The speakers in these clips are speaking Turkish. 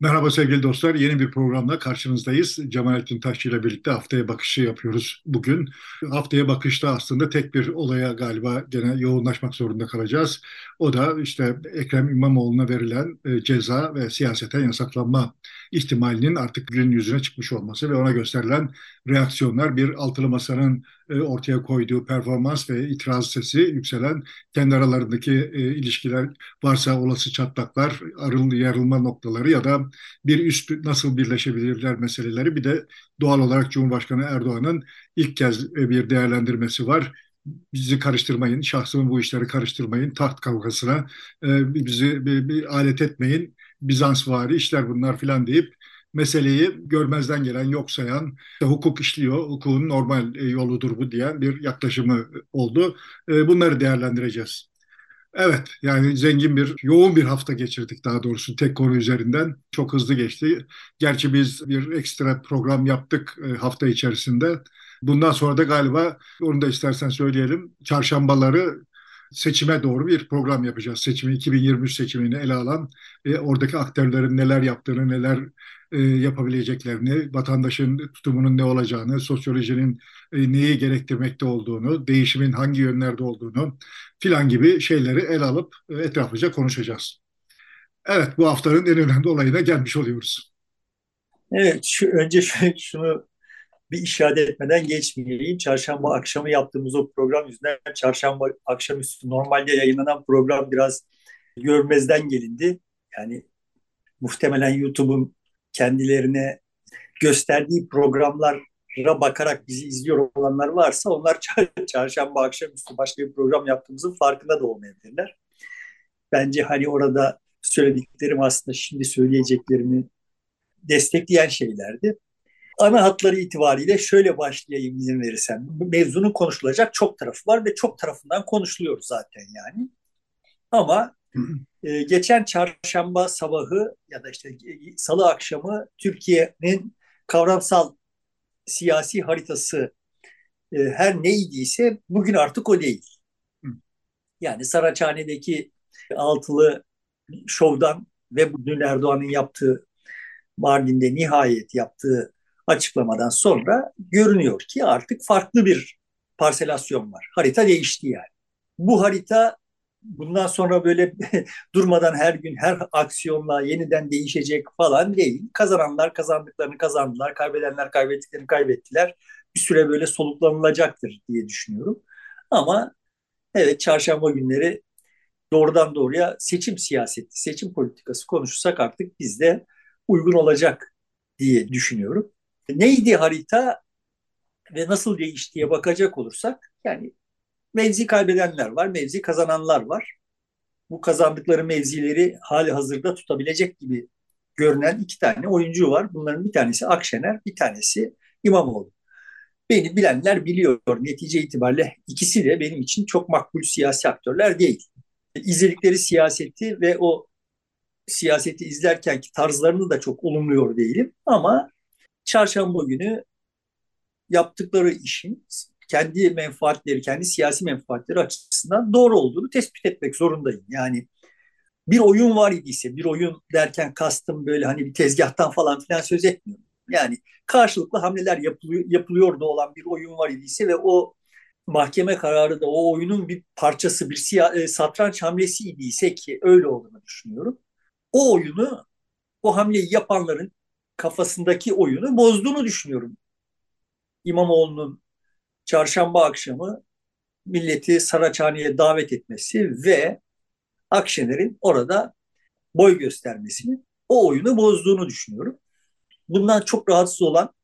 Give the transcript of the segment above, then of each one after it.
Merhaba sevgili dostlar. Yeni bir programla karşınızdayız. Cemalettin Taşçı ile birlikte haftaya bakışı yapıyoruz bugün. Haftaya bakışta aslında tek bir olaya galiba gene yoğunlaşmak zorunda kalacağız. O da işte Ekrem İmamoğlu'na verilen e, ceza ve siyaseten yasaklanma ihtimalinin artık gün yüzüne çıkmış olması ve ona gösterilen reaksiyonlar bir altılı masanın e, ortaya koyduğu performans ve itiraz sesi yükselen kendi aralarındaki e, ilişkiler varsa olası çatlaklar, arıl yarılma noktaları ya da bir üst nasıl birleşebilirler meseleleri. Bir de doğal olarak Cumhurbaşkanı Erdoğan'ın ilk kez e, bir değerlendirmesi var. Bizi karıştırmayın, şahsımın bu işleri karıştırmayın, taht kavgasına bizi bir, bir alet etmeyin, Bizansvari işler bunlar filan deyip meseleyi görmezden gelen, yok sayan, işte hukuk işliyor, hukukun normal e, yoludur bu diyen bir yaklaşımı oldu. E, bunları değerlendireceğiz. Evet, yani zengin bir, yoğun bir hafta geçirdik daha doğrusu tek konu üzerinden. Çok hızlı geçti. Gerçi biz bir ekstra program yaptık e, hafta içerisinde. Bundan sonra da galiba, onu da istersen söyleyelim, çarşambaları seçime doğru bir program yapacağız. Seçimi 2023 seçimini ele alan, e, oradaki aktörlerin neler yaptığını, neler e, yapabileceklerini, vatandaşın tutumunun ne olacağını, sosyolojinin e, neyi gerektirmekte olduğunu, değişimin hangi yönlerde olduğunu filan gibi şeyleri ele alıp e, etraflıca konuşacağız. Evet, bu haftanın en önemli olayına gelmiş oluyoruz. Evet, şu, önce şunu bir işaret etmeden geçmeyeyim. Çarşamba akşamı yaptığımız o program yüzünden çarşamba akşamüstü normalde yayınlanan program biraz görmezden gelindi. Yani muhtemelen YouTube'un kendilerine gösterdiği programlara bakarak bizi izliyor olanlar varsa onlar çarşamba akşamüstü başka bir program yaptığımızın farkında da olmayabilirler. Bence hani orada söylediklerim aslında şimdi söyleyeceklerimi destekleyen şeylerdi. Ana hatları itibariyle şöyle başlayayım izin verirsen. Mevzunun konuşulacak çok tarafı var ve çok tarafından konuşuluyor zaten yani. Ama e, geçen çarşamba sabahı ya da işte e, salı akşamı Türkiye'nin kavramsal siyasi haritası e, her neydiyse bugün artık o değil. Yani Saraçhane'deki altılı şovdan ve bugün Erdoğan'ın yaptığı Mardin'de nihayet yaptığı açıklamadan sonra görünüyor ki artık farklı bir parselasyon var. Harita değişti yani. Bu harita bundan sonra böyle durmadan her gün her aksiyonla yeniden değişecek falan değil. Kazananlar kazandıklarını kazandılar, kaybedenler kaybettiklerini kaybettiler. Bir süre böyle soluklanılacaktır diye düşünüyorum. Ama evet çarşamba günleri doğrudan doğruya seçim siyaseti, seçim politikası konuşursak artık bizde uygun olacak diye düşünüyorum. Neydi harita ve nasıl değiştiğe bakacak olursak yani mevzi kaybedenler var, mevzi kazananlar var. Bu kazandıkları mevzileri hali hazırda tutabilecek gibi görünen iki tane oyuncu var. Bunların bir tanesi Akşener, bir tanesi İmamoğlu. Beni bilenler biliyor. Netice itibariyle ikisi de benim için çok makbul siyasi aktörler değil. İzledikleri siyaseti ve o siyaseti izlerken ki tarzlarını da çok olumluyor değilim. Ama çarşamba günü yaptıkları işin kendi menfaatleri, kendi siyasi menfaatleri açısından doğru olduğunu tespit etmek zorundayım. Yani bir oyun var idiyse, bir oyun derken kastım böyle hani bir tezgahtan falan filan söz etmiyorum. Yani karşılıklı hamleler yapılıyor, yapılıyordu olan bir oyun var idiyse ve o mahkeme kararı da o oyunun bir parçası, bir siya, e, satranç hamlesi idiyse ki öyle olduğunu düşünüyorum. O oyunu, o hamleyi yapanların kafasındaki oyunu bozduğunu düşünüyorum. İmamoğlu'nun çarşamba akşamı milleti Saraçhane'ye davet etmesi ve Akşener'in orada boy göstermesini o oyunu bozduğunu düşünüyorum. Bundan çok rahatsız olan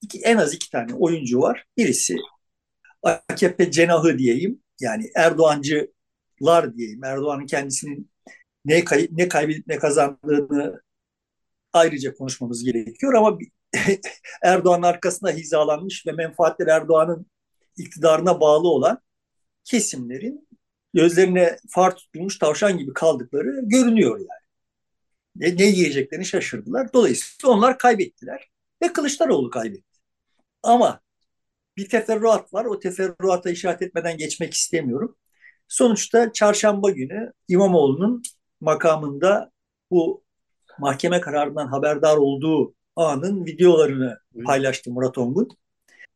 iki, en az iki tane oyuncu var. Birisi AKP cenahı diyeyim. Yani Erdoğancılar diyeyim. Erdoğan'ın kendisinin ne, kay ne kaybedip ne kazandığını ayrıca konuşmamız gerekiyor ama Erdoğan'ın arkasında hizalanmış ve menfaatleri Erdoğan'ın iktidarına bağlı olan kesimlerin gözlerine far tutulmuş tavşan gibi kaldıkları görünüyor yani. Ne, ne yiyeceklerini şaşırdılar. Dolayısıyla onlar kaybettiler ve Kılıçdaroğlu kaybetti. Ama bir teferruat var. O teferruata işaret etmeden geçmek istemiyorum. Sonuçta çarşamba günü İmamoğlu'nun makamında bu mahkeme kararından haberdar olduğu anın videolarını paylaştı Murat Ongun.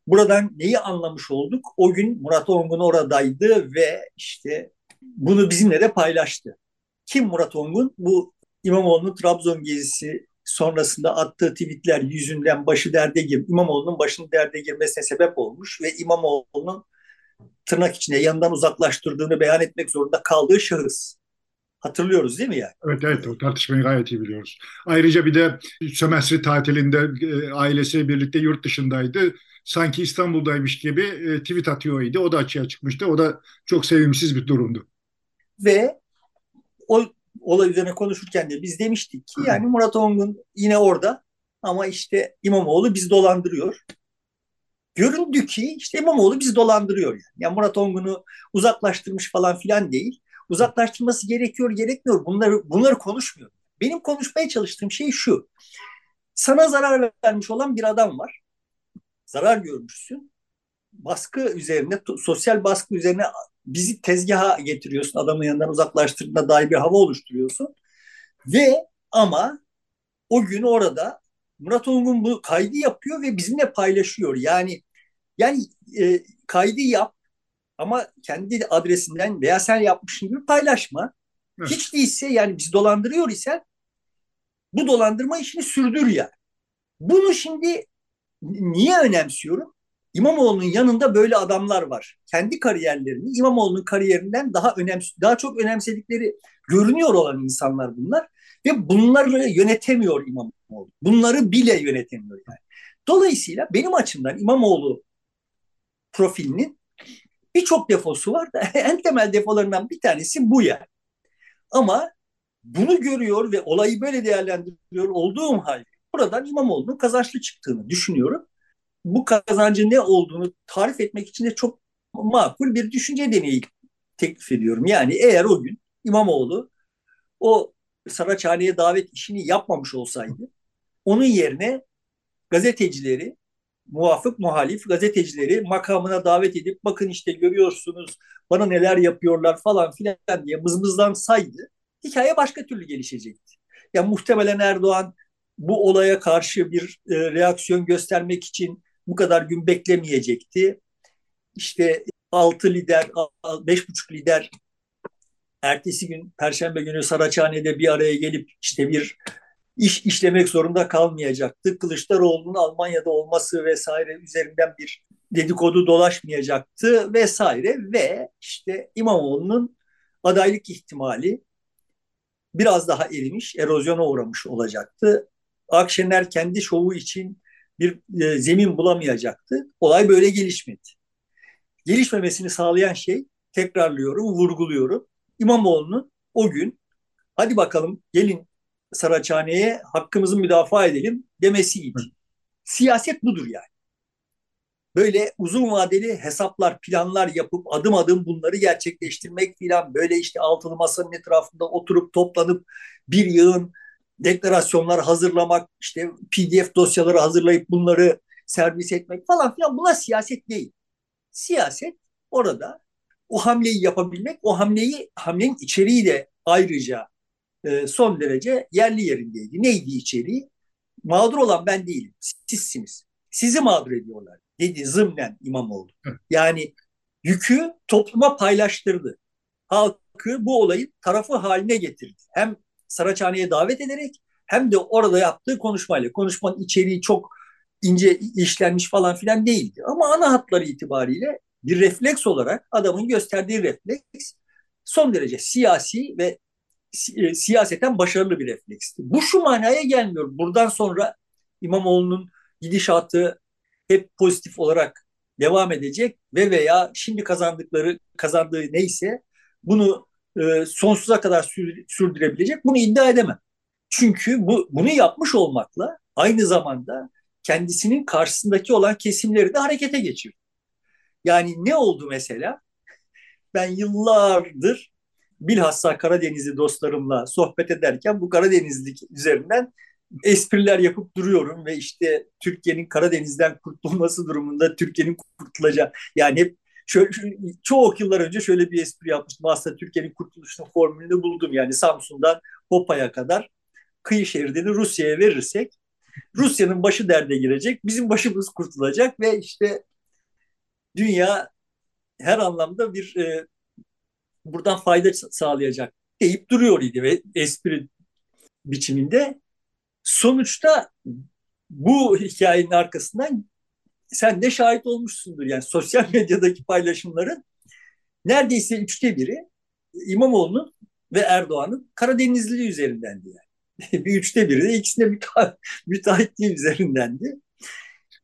Buradan neyi anlamış olduk? O gün Murat Ongun oradaydı ve işte bunu bizimle de paylaştı. Kim Murat Ongun? Bu İmamoğlu'nun Trabzon gezisi sonrasında attığı tweetler yüzünden başı derde gir, İmamoğlu'nun başının derde girmesine sebep olmuş ve İmamoğlu'nun tırnak içinde yanından uzaklaştırdığını beyan etmek zorunda kaldığı şahıs. Hatırlıyoruz değil mi yani? Evet evet o tartışmayı gayet iyi biliyoruz. Ayrıca bir de sömestri tatilinde e, ailesi birlikte yurt dışındaydı. Sanki İstanbul'daymış gibi e, tweet atıyordu. O da açığa çıkmıştı. O da çok sevimsiz bir durumdu. Ve o olay üzerine konuşurken de biz demiştik ki yani Murat Ongun yine orada ama işte İmamoğlu biz dolandırıyor. Göründü ki işte İmamoğlu biz dolandırıyor yani. yani Murat Ongun'u uzaklaştırmış falan filan değil. Uzaklaştırması gerekiyor gerekmiyor. Bunları bunları konuşmuyor. Benim konuşmaya çalıştığım şey şu. Sana zarar vermiş olan bir adam var. Zarar görmüşsün. Baskı üzerine, sosyal baskı üzerine bizi tezgaha getiriyorsun. Adamın yanından uzaklaştırdığına dair bir hava oluşturuyorsun. Ve ama o gün orada Murat Ongun bu kaydı yapıyor ve bizimle paylaşıyor. Yani yani e, kaydı yap ama kendi adresinden veya sen yapmışsın gibi paylaşma. Evet. Hiç değilse yani biz dolandırıyor isen bu dolandırma işini sürdür ya. Bunu şimdi niye önemsiyorum? İmamoğlu'nun yanında böyle adamlar var. Kendi kariyerlerini İmamoğlu'nun kariyerinden daha önem daha çok önemsedikleri görünüyor olan insanlar bunlar ve bunları yönetemiyor İmamoğlu. Bunları bile yönetemiyor yani. Dolayısıyla benim açımdan İmamoğlu profilinin birçok defosu var da en temel defolarından bir tanesi bu yani. Ama bunu görüyor ve olayı böyle değerlendiriyor olduğum halde buradan İmamoğlu'nun kazançlı çıktığını düşünüyorum bu kazancın ne olduğunu tarif etmek için de çok makul bir düşünce deneyi teklif ediyorum. Yani eğer o gün İmamoğlu o Saraçhane'ye davet işini yapmamış olsaydı onun yerine gazetecileri muafık muhalif gazetecileri makamına davet edip bakın işte görüyorsunuz bana neler yapıyorlar falan filan diye mızmızlansaydı hikaye başka türlü gelişecekti. Ya yani muhtemelen Erdoğan bu olaya karşı bir e, reaksiyon göstermek için bu kadar gün beklemeyecekti. İşte altı lider, beş buçuk lider ertesi gün Perşembe günü Saraçhane'de bir araya gelip işte bir iş işlemek zorunda kalmayacaktı. Kılıçdaroğlu'nun Almanya'da olması vesaire üzerinden bir dedikodu dolaşmayacaktı vesaire ve işte İmamoğlu'nun adaylık ihtimali biraz daha erimiş, erozyona uğramış olacaktı. Akşener kendi şovu için bir e, zemin bulamayacaktı. Olay böyle gelişmedi. Gelişmemesini sağlayan şey tekrarlıyorum, vurguluyorum. İmamoğlu'nun o gün hadi bakalım gelin Saraçhane'ye hakkımızı müdafaa edelim demesiydi. Siyaset budur yani. Böyle uzun vadeli hesaplar, planlar yapıp adım adım bunları gerçekleştirmek filan böyle işte altılı masanın etrafında oturup toplanıp bir yığın deklarasyonlar hazırlamak, işte PDF dosyaları hazırlayıp bunları servis etmek falan filan buna siyaset değil. Siyaset orada o hamleyi yapabilmek, o hamleyi hamlenin içeriği de ayrıca e, son derece yerli yerindeydi. Neydi içeriği? Mağdur olan ben değilim, sizsiniz. Sizi mağdur ediyorlar dedi zımnen İmamoğlu. Yani yükü topluma paylaştırdı. Halkı bu olayın tarafı haline getirdi. Hem Saraçhane'ye davet ederek hem de orada yaptığı konuşmayla. Konuşmanın içeriği çok ince işlenmiş falan filan değildi. Ama ana hatları itibariyle bir refleks olarak adamın gösterdiği refleks son derece siyasi ve e, siyaseten başarılı bir refleksti. Bu şu manaya gelmiyor. Buradan sonra İmamoğlu'nun gidişatı hep pozitif olarak devam edecek ve veya şimdi kazandıkları kazandığı neyse bunu e, sonsuza kadar sürdürebilecek bunu iddia edemem. Çünkü bu bunu yapmış olmakla aynı zamanda kendisinin karşısındaki olan kesimleri de harekete geçiriyor. Yani ne oldu mesela? Ben yıllardır bilhassa Karadenizli dostlarımla sohbet ederken bu Karadenizlik üzerinden espriler yapıp duruyorum ve işte Türkiye'nin Karadeniz'den kurtulması durumunda Türkiye'nin kurtulacağı yani hep şöyle, çok yıllar önce şöyle bir espri yapmıştım. Aslında Türkiye'nin kurtuluşunun formülünü buldum. Yani Samsun'dan Hopa'ya kadar kıyı şeridini Rusya'ya verirsek Rusya'nın başı derde girecek, bizim başımız kurtulacak ve işte dünya her anlamda bir e, buradan fayda sağlayacak deyip duruyor idi ve espri biçiminde. Sonuçta bu hikayenin arkasından sen de şahit olmuşsundur. Yani sosyal medyadaki paylaşımların neredeyse üçte biri İmamoğlu'nun ve Erdoğan'ın Karadenizliliği üzerindendi yani. bir üçte biri de ikisine müteahhit, müteahhitliği üzerindendi.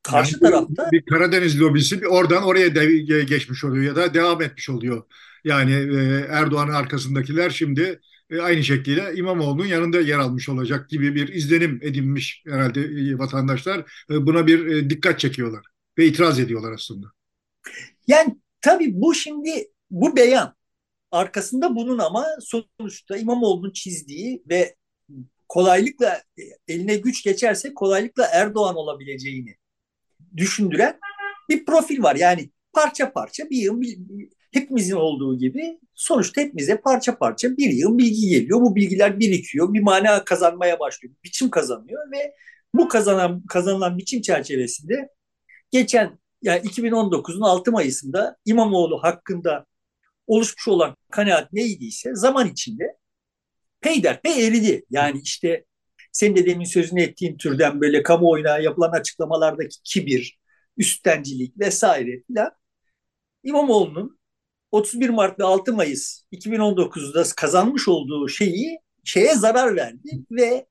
Karşı yani tarafta bir Karadeniz lobisi bir oradan oraya de, geçmiş oluyor ya da devam etmiş oluyor. Yani e, Erdoğan'ın arkasındakiler şimdi e, aynı şekilde İmamoğlu'nun yanında yer almış olacak gibi bir izlenim edinmiş herhalde e, vatandaşlar. E, buna bir e, dikkat çekiyorlar ve itiraz ediyorlar aslında. Yani tabii bu şimdi bu beyan arkasında bunun ama sonuçta İmamoğlu'nun çizdiği ve kolaylıkla eline güç geçerse kolaylıkla Erdoğan olabileceğini düşündüren bir profil var. Yani parça parça bir yıl hepimizin olduğu gibi sonuçta hepimize parça parça bir yıl bilgi geliyor. Bu bilgiler birikiyor, bir mana kazanmaya başlıyor, biçim kazanıyor ve bu kazanan kazanılan biçim çerçevesinde geçen yani 2019'un 6 Mayıs'ında İmamoğlu hakkında oluşmuş olan kanaat neydiyse zaman içinde peyderpey eridi. Yani işte senin de demin sözünü ettiğin türden böyle kamuoyuna yapılan açıklamalardaki kibir, üstencilik vesaire filan İmamoğlu'nun 31 Mart ve 6 Mayıs 2019'da kazanmış olduğu şeyi şeye zarar verdi ve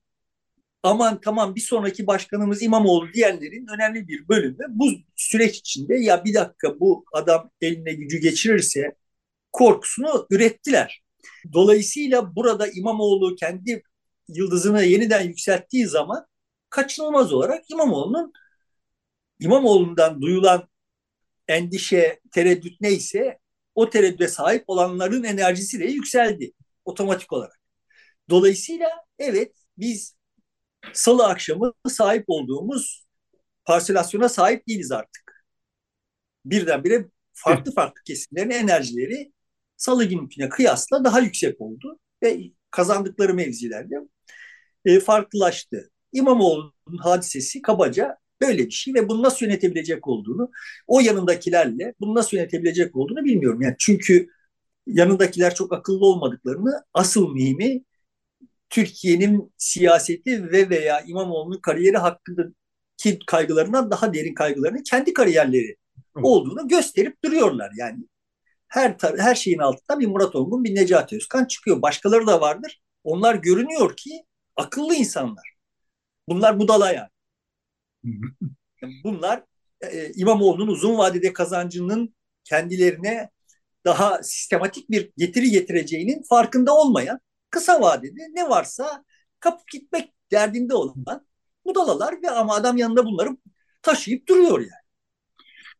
aman tamam bir sonraki başkanımız İmamoğlu diyenlerin önemli bir bölümü bu süreç içinde ya bir dakika bu adam eline gücü geçirirse korkusunu ürettiler. Dolayısıyla burada İmamoğlu kendi yıldızını yeniden yükselttiği zaman kaçınılmaz olarak İmamoğlu'nun İmamoğlu'ndan duyulan endişe, tereddüt neyse o tereddüde sahip olanların enerjisi de yükseldi otomatik olarak. Dolayısıyla evet biz salı akşamı sahip olduğumuz parselasyona sahip değiliz artık. Birdenbire farklı farklı kesimlerin enerjileri salı gününküne kıyasla daha yüksek oldu ve kazandıkları mevzilerde e, farklılaştı. İmamoğlu'nun hadisesi kabaca böyle bir şey ve bunu nasıl yönetebilecek olduğunu, o yanındakilerle bunu nasıl yönetebilecek olduğunu bilmiyorum. Yani çünkü yanındakiler çok akıllı olmadıklarını, asıl mühimi Türkiye'nin siyaseti ve veya İmamoğlu'nun kariyeri hakkındaki kaygılarından daha derin kaygılarını kendi kariyerleri olduğunu gösterip duruyorlar. Yani her her şeyin altında bir Murat Ongun, bir Necati Özkan çıkıyor. Başkaları da vardır. Onlar görünüyor ki akıllı insanlar. Bunlar budala yani. Bunlar e, İmamoğlu'nun uzun vadede kazancının kendilerine daha sistematik bir getiri getireceğinin farkında olmayan, kısa vadede ne varsa kapıp gitmek derdinde olan budalalar ve ama adam yanında bunları taşıyıp duruyor yani.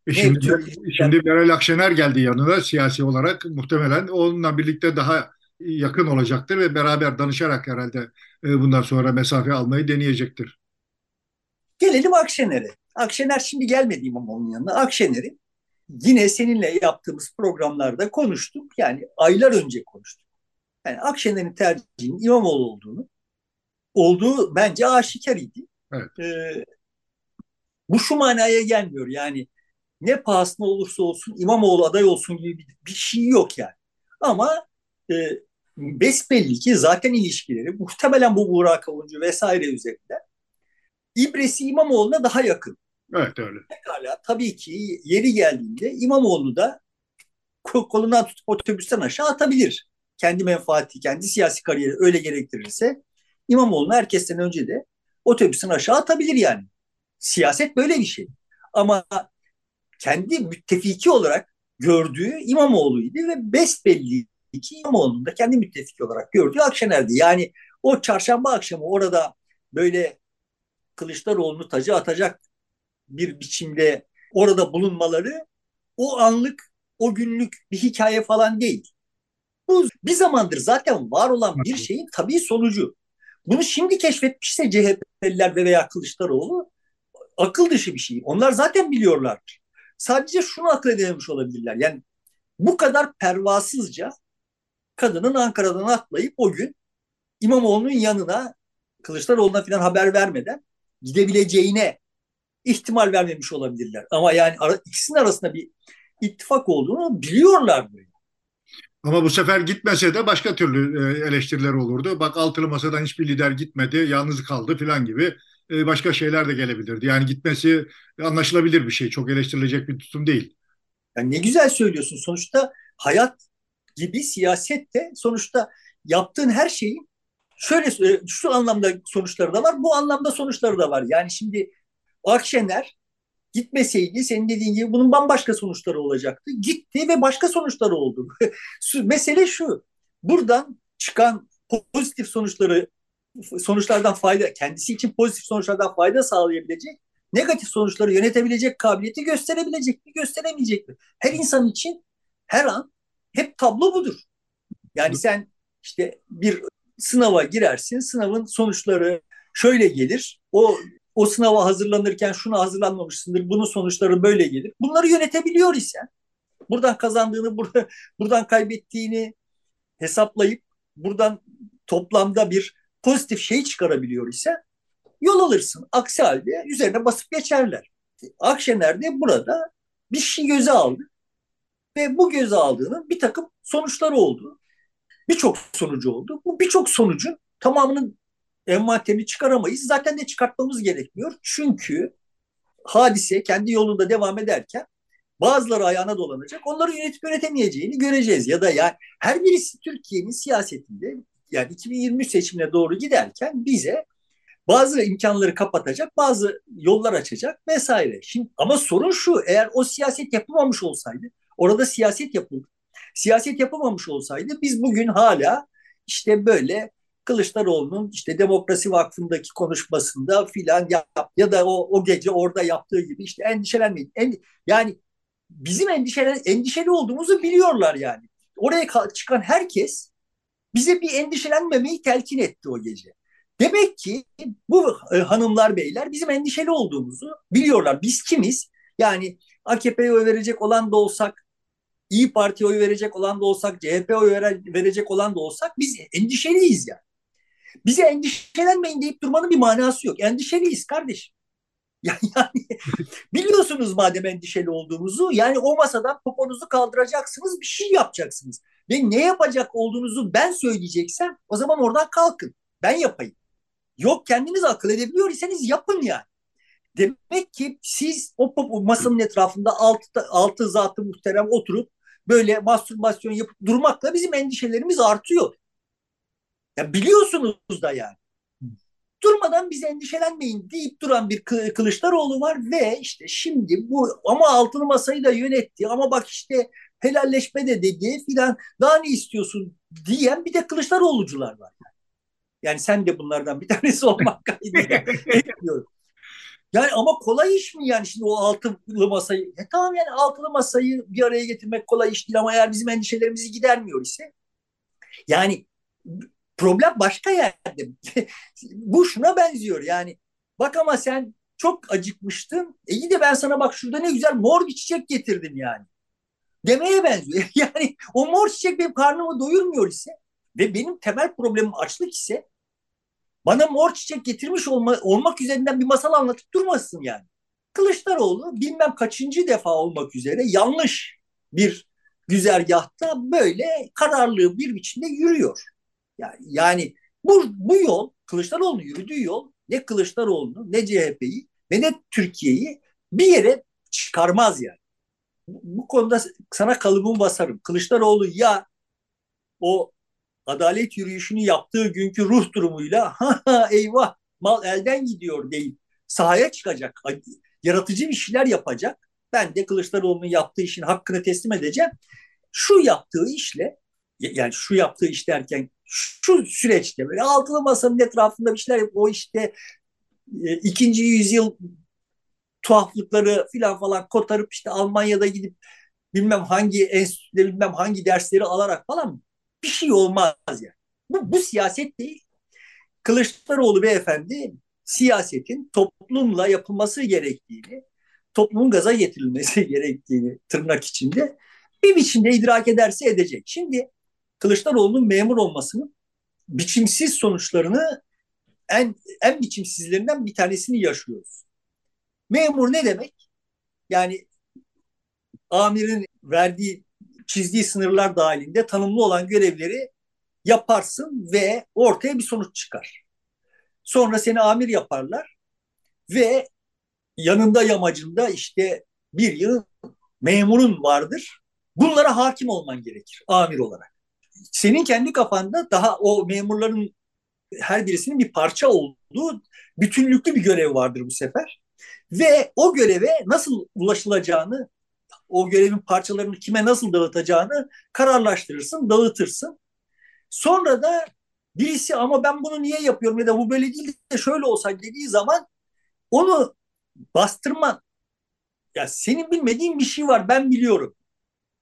E şimdi, ne, şimdi Meral Akşener geldi yanına siyasi olarak muhtemelen onunla birlikte daha yakın olacaktır ve beraber danışarak herhalde e, bundan sonra mesafe almayı deneyecektir. Gelelim Akşener'e. Akşener şimdi gelmedi İmamoğlu'nun yanına. Akşener'in yine seninle yaptığımız programlarda konuştuk. Yani aylar önce konuştuk. Yani Akşener'in tercihinin İmamoğlu olduğunu olduğu bence aşikar idi. Evet. Ee, bu şu manaya gelmiyor. Yani ne pahasına olursa olsun İmamoğlu aday olsun gibi bir, bir şey yok yani. Ama e, besbelli ki zaten ilişkileri muhtemelen bu Burak Avuncu vesaire üzerinden İbresi İmamoğlu'na daha yakın. Evet öyle. Pekala tabii ki yeri geldiğinde İmamoğlu da kolundan tutup otobüsten aşağı atabilir. Kendi menfaati, kendi siyasi kariyeri öyle gerektirirse İmamoğlu'nu herkesten önce de otobüsten aşağı atabilir yani. Siyaset böyle bir şey. Ama kendi müttefiki olarak gördüğü İmamoğlu'ydu ve besbelli ki İmamoğlu'nun da kendi müttefiki olarak gördüğü Akşener'di. Yani o çarşamba akşamı orada böyle Kılıçdaroğlu'nu tacı atacak bir biçimde orada bulunmaları o anlık, o günlük bir hikaye falan değil. Bu bir zamandır zaten var olan bir şeyin tabii sonucu. Bunu şimdi keşfetmişse CHP'liler veya Kılıçdaroğlu akıl dışı bir şey. Onlar zaten biliyorlardır. Sadece şunu akıl edememiş olabilirler. Yani bu kadar pervasızca kadının Ankara'dan atlayıp o gün İmamoğlu'nun yanına Kılıçdaroğlu'na falan haber vermeden gidebileceğine ihtimal vermemiş olabilirler. Ama yani ara, ikisinin arasında bir ittifak olduğunu biliyorlar böyle. Ama bu sefer gitmese de başka türlü e, eleştiriler olurdu. Bak altılı masadan hiçbir lider gitmedi, yalnız kaldı falan gibi e, başka şeyler de gelebilirdi. Yani gitmesi anlaşılabilir bir şey. Çok eleştirilecek bir tutum değil. Yani ne güzel söylüyorsun. Sonuçta hayat gibi siyaset de sonuçta yaptığın her şeyin şöyle e, şu anlamda sonuçları da var, bu anlamda sonuçları da var. Yani şimdi Akşener gitmeseydi senin dediğin gibi bunun bambaşka sonuçları olacaktı. Gitti ve başka sonuçları oldu. Mesele şu. Buradan çıkan pozitif sonuçları sonuçlardan fayda kendisi için pozitif sonuçlardan fayda sağlayabilecek negatif sonuçları yönetebilecek kabiliyeti gösterebilecek mi gösteremeyecek mi? Her insan için her an hep tablo budur. Yani sen işte bir sınava girersin, sınavın sonuçları şöyle gelir. O o sınava hazırlanırken şunu hazırlanmamışsındır, bunun sonuçları böyle gelir. Bunları yönetebiliyor isen, buradan kazandığını, burada, buradan kaybettiğini hesaplayıp buradan toplamda bir pozitif şey çıkarabiliyor ise yol alırsın. Aksi halde üzerine basıp geçerler. Akşener de burada bir şey göze aldı ve bu göze aldığının bir takım sonuçları oldu. Birçok sonucu oldu. Bu birçok sonucun tamamının envanterini çıkaramayız. Zaten de çıkartmamız gerekmiyor. Çünkü hadise kendi yolunda devam ederken bazıları ayağına dolanacak. Onları yönetip yönetemeyeceğini göreceğiz. Ya da yani her birisi Türkiye'nin siyasetinde yani 2023 seçimine doğru giderken bize bazı imkanları kapatacak, bazı yollar açacak vesaire. Şimdi ama sorun şu, eğer o siyaset yapılmamış olsaydı, orada siyaset yapıldı. Siyaset yapılmamış olsaydı biz bugün hala işte böyle Kılıçdaroğlu'nun işte Demokrasi Vakfı'ndaki konuşmasında filan yap, ya da o, o gece orada yaptığı gibi işte endişelenmeyin. En, yani bizim endişelen, endişeli olduğumuzu biliyorlar yani. Oraya çıkan herkes bize bir endişelenmemeyi telkin etti o gece. Demek ki bu e, hanımlar beyler bizim endişeli olduğumuzu biliyorlar. Biz kimiz? Yani AKP'ye oy verecek olan da olsak, İyi Parti'ye oy verecek olan da olsak, CHP oy verecek olan da olsak biz endişeliyiz yani. Bize endişelenmeyin deyip durmanın bir manası yok. Endişeliyiz kardeşim. Yani, yani biliyorsunuz madem endişeli olduğumuzu yani o masadan poponuzu kaldıracaksınız bir şey yapacaksınız. Ve ne yapacak olduğunuzu ben söyleyeceksem o zaman oradan kalkın. Ben yapayım. Yok kendiniz akıl edebiliyor iseniz yapın yani. Demek ki siz o masanın etrafında altı, altı zatı muhterem oturup böyle mastürbasyon yapıp durmakla bizim endişelerimiz artıyor. Ya biliyorsunuz da yani. Durmadan biz endişelenmeyin deyip duran bir Kılıçdaroğlu var ve işte şimdi bu ama altılı masayı da yönetti ama bak işte helalleşme de dedi filan daha ne istiyorsun diyen bir de Kılıçdaroğlucular var. Yani, yani sen de bunlardan bir tanesi olmak kaydıyla bekliyorum. Yani ama kolay iş mi yani şimdi o altılı masayı? E tamam yani altılı masayı bir araya getirmek kolay iş değil ama eğer bizim endişelerimizi gidermiyor ise yani problem başka yerde. Bu şuna benziyor yani. Bak ama sen çok acıkmıştın. E iyi de ben sana bak şurada ne güzel mor bir çiçek getirdim yani. Demeye benziyor. Yani o mor çiçek benim karnımı doyurmuyor ise ve benim temel problemim açlık ise bana mor çiçek getirmiş olma, olmak üzerinden bir masal anlatıp durmasın yani. Kılıçdaroğlu bilmem kaçıncı defa olmak üzere yanlış bir güzergahta böyle kararlı bir biçimde yürüyor. Yani, yani bu, bu yol Kılıçdaroğlu'nun yürüdüğü yol ne Kılıçdaroğlu'nu ne CHP'yi ve ne Türkiye'yi bir yere çıkarmaz yani. Bu, bu konuda sana kalıbımı basarım. Kılıçdaroğlu ya o adalet yürüyüşünü yaptığı günkü ruh durumuyla eyvah mal elden gidiyor deyip sahaya çıkacak. Yaratıcı bir şeyler yapacak. Ben de Kılıçdaroğlu'nun yaptığı işin hakkını teslim edeceğim. Şu yaptığı işle yani şu yaptığı iş derken şu süreçte böyle altılı masanın etrafında bir şeyler o işte e, ikinci yüzyıl tuhaflıkları filan falan kotarıp işte Almanya'da gidip bilmem hangi enstitüde bilmem hangi dersleri alarak falan bir şey olmaz yani. Bu, bu siyaset değil. Kılıçdaroğlu beyefendi siyasetin toplumla yapılması gerektiğini, toplumun gaza getirilmesi gerektiğini tırnak içinde bir biçimde idrak ederse edecek. Şimdi Kılıçdaroğlu'nun memur olmasının biçimsiz sonuçlarını en en biçimsizlerinden bir tanesini yaşıyoruz. Memur ne demek? Yani amirin verdiği, çizdiği sınırlar dahilinde tanımlı olan görevleri yaparsın ve ortaya bir sonuç çıkar. Sonra seni amir yaparlar ve yanında yamacında işte bir yıl memurun vardır. Bunlara hakim olman gerekir amir olarak. Senin kendi kafanda daha o memurların her birisinin bir parça olduğu bütünlüklü bir görev vardır bu sefer. Ve o göreve nasıl ulaşılacağını, o görevin parçalarını kime nasıl dağıtacağını kararlaştırırsın, dağıtırsın. Sonra da birisi ama ben bunu niye yapıyorum ya da bu böyle değil de şöyle olsa dediği zaman onu bastırma. Ya senin bilmediğin bir şey var ben biliyorum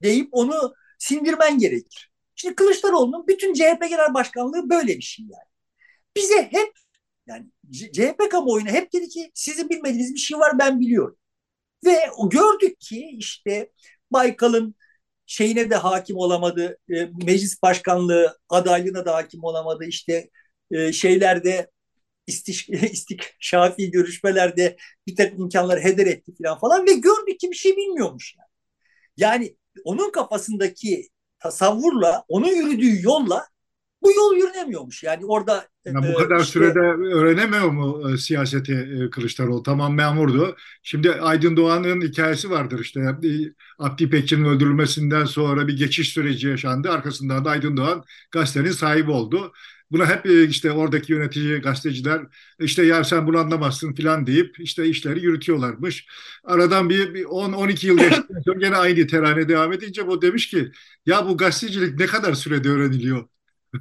deyip onu sindirmen gerekir. Şimdi Kılıçdaroğlu'nun bütün CHP Genel Başkanlığı böyle bir şey yani. Bize hep yani CHP kamuoyuna hep dedi ki sizin bilmediğiniz bir şey var ben biliyorum. Ve gördük ki işte Baykal'ın şeyine de hakim olamadı, e, meclis başkanlığı adaylığına da hakim olamadı, işte e, şeylerde istiş, istikşafi görüşmelerde bir takım imkanları heder etti falan falan ve gördük ki bir şey bilmiyormuş yani. Yani onun kafasındaki tasavvurla, onun yürüdüğü yolla bu yol yürünemiyormuş. Yani orada yani bu e, kadar işte, sürede öğrenemiyor mu e, siyaseti e, Kılıçdaroğlu? Tamam memurdu. Şimdi Aydın Doğan'ın hikayesi vardır işte. Abdi İpekçi'nin öldürülmesinden sonra bir geçiş süreci yaşandı. Arkasından da Aydın Doğan gazetenin sahibi oldu. Buna hep işte oradaki yönetici gazeteciler işte ya sen bunu anlamazsın filan deyip işte işleri yürütüyorlarmış. Aradan bir, bir 10-12 yıl geçtikten sonra gene aynı terane devam edince bu demiş ki ya bu gazetecilik ne kadar sürede öğreniliyor?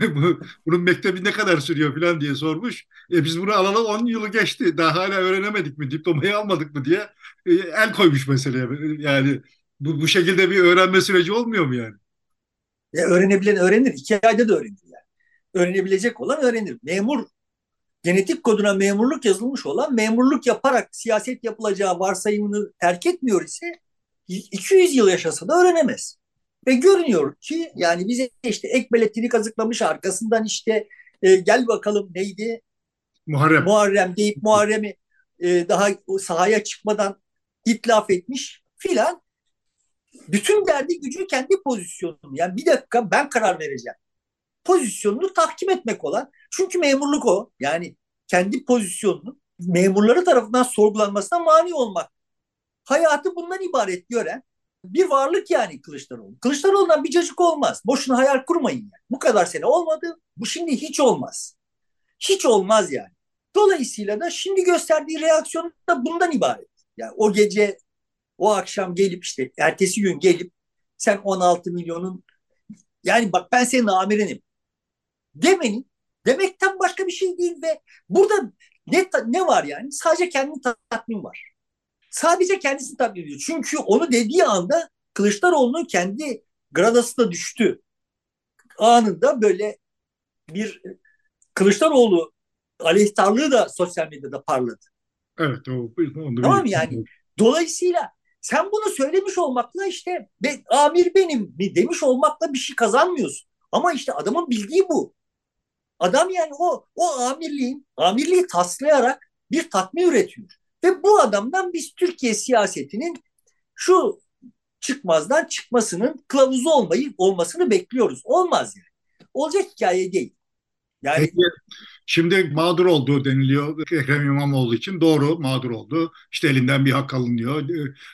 Bunun mektebi ne kadar sürüyor falan diye sormuş. E biz bunu alalı 10 yılı geçti. Daha hala öğrenemedik mi? Diplomayı almadık mı diye e, el koymuş meseleye. Yani bu, bu şekilde bir öğrenme süreci olmuyor mu yani? Ya öğrenebilen öğrenir. İki ayda da öğrenir yani. Öğrenebilecek olan öğrenir. Memur genetik koduna memurluk yazılmış olan memurluk yaparak siyaset yapılacağı varsayımını terk etmiyor ise 200 yıl yaşasa da öğrenemez. Ve görünüyor ki yani bize işte ek belletini kazıklamış arkasından işte e, gel bakalım neydi? Muharrem. Muharrem deyip Muharrem'i e, daha sahaya çıkmadan itlaf etmiş filan. Bütün derdi gücü kendi pozisyonu. Yani bir dakika ben karar vereceğim. Pozisyonunu tahkim etmek olan. Çünkü memurluk o. Yani kendi pozisyonunu memurları tarafından sorgulanmasına mani olmak. Hayatı bundan ibaret gören bir varlık yani Kılıçdaroğlu. Kılıçdaroğlu'ndan bir cacık olmaz. Boşuna hayal kurmayın yani. Bu kadar sene olmadı. Bu şimdi hiç olmaz. Hiç olmaz yani. Dolayısıyla da şimdi gösterdiği reaksiyon da bundan ibaret. Yani o gece, o akşam gelip işte ertesi gün gelip sen 16 milyonun yani bak ben senin amirinim demenin demekten başka bir şey değil ve burada ne, ne var yani? Sadece kendini tatmin var sadece kendisini tatmin ediyor. Çünkü onu dediği anda Kılıçdaroğlu'nun kendi gradası da düştü. Anında böyle bir Kılıçdaroğlu aleyhtarlığı da sosyal medyada parladı. Evet. O, onu tamam yani. Dolayısıyla sen bunu söylemiş olmakla işte be, amir benim mi demiş olmakla bir şey kazanmıyorsun. Ama işte adamın bildiği bu. Adam yani o o amirliğin amirliği taslayarak bir tatmin üretiyor. Ve bu adamdan biz Türkiye siyasetinin şu çıkmazdan çıkmasının kılavuzu olmayı olmasını bekliyoruz. Olmaz yani. Olacak hikaye değil. Yani Peki, şimdi mağdur olduğu deniliyor Ekrem İmamoğlu için. Doğru mağdur oldu. İşte elinden bir hak alınıyor.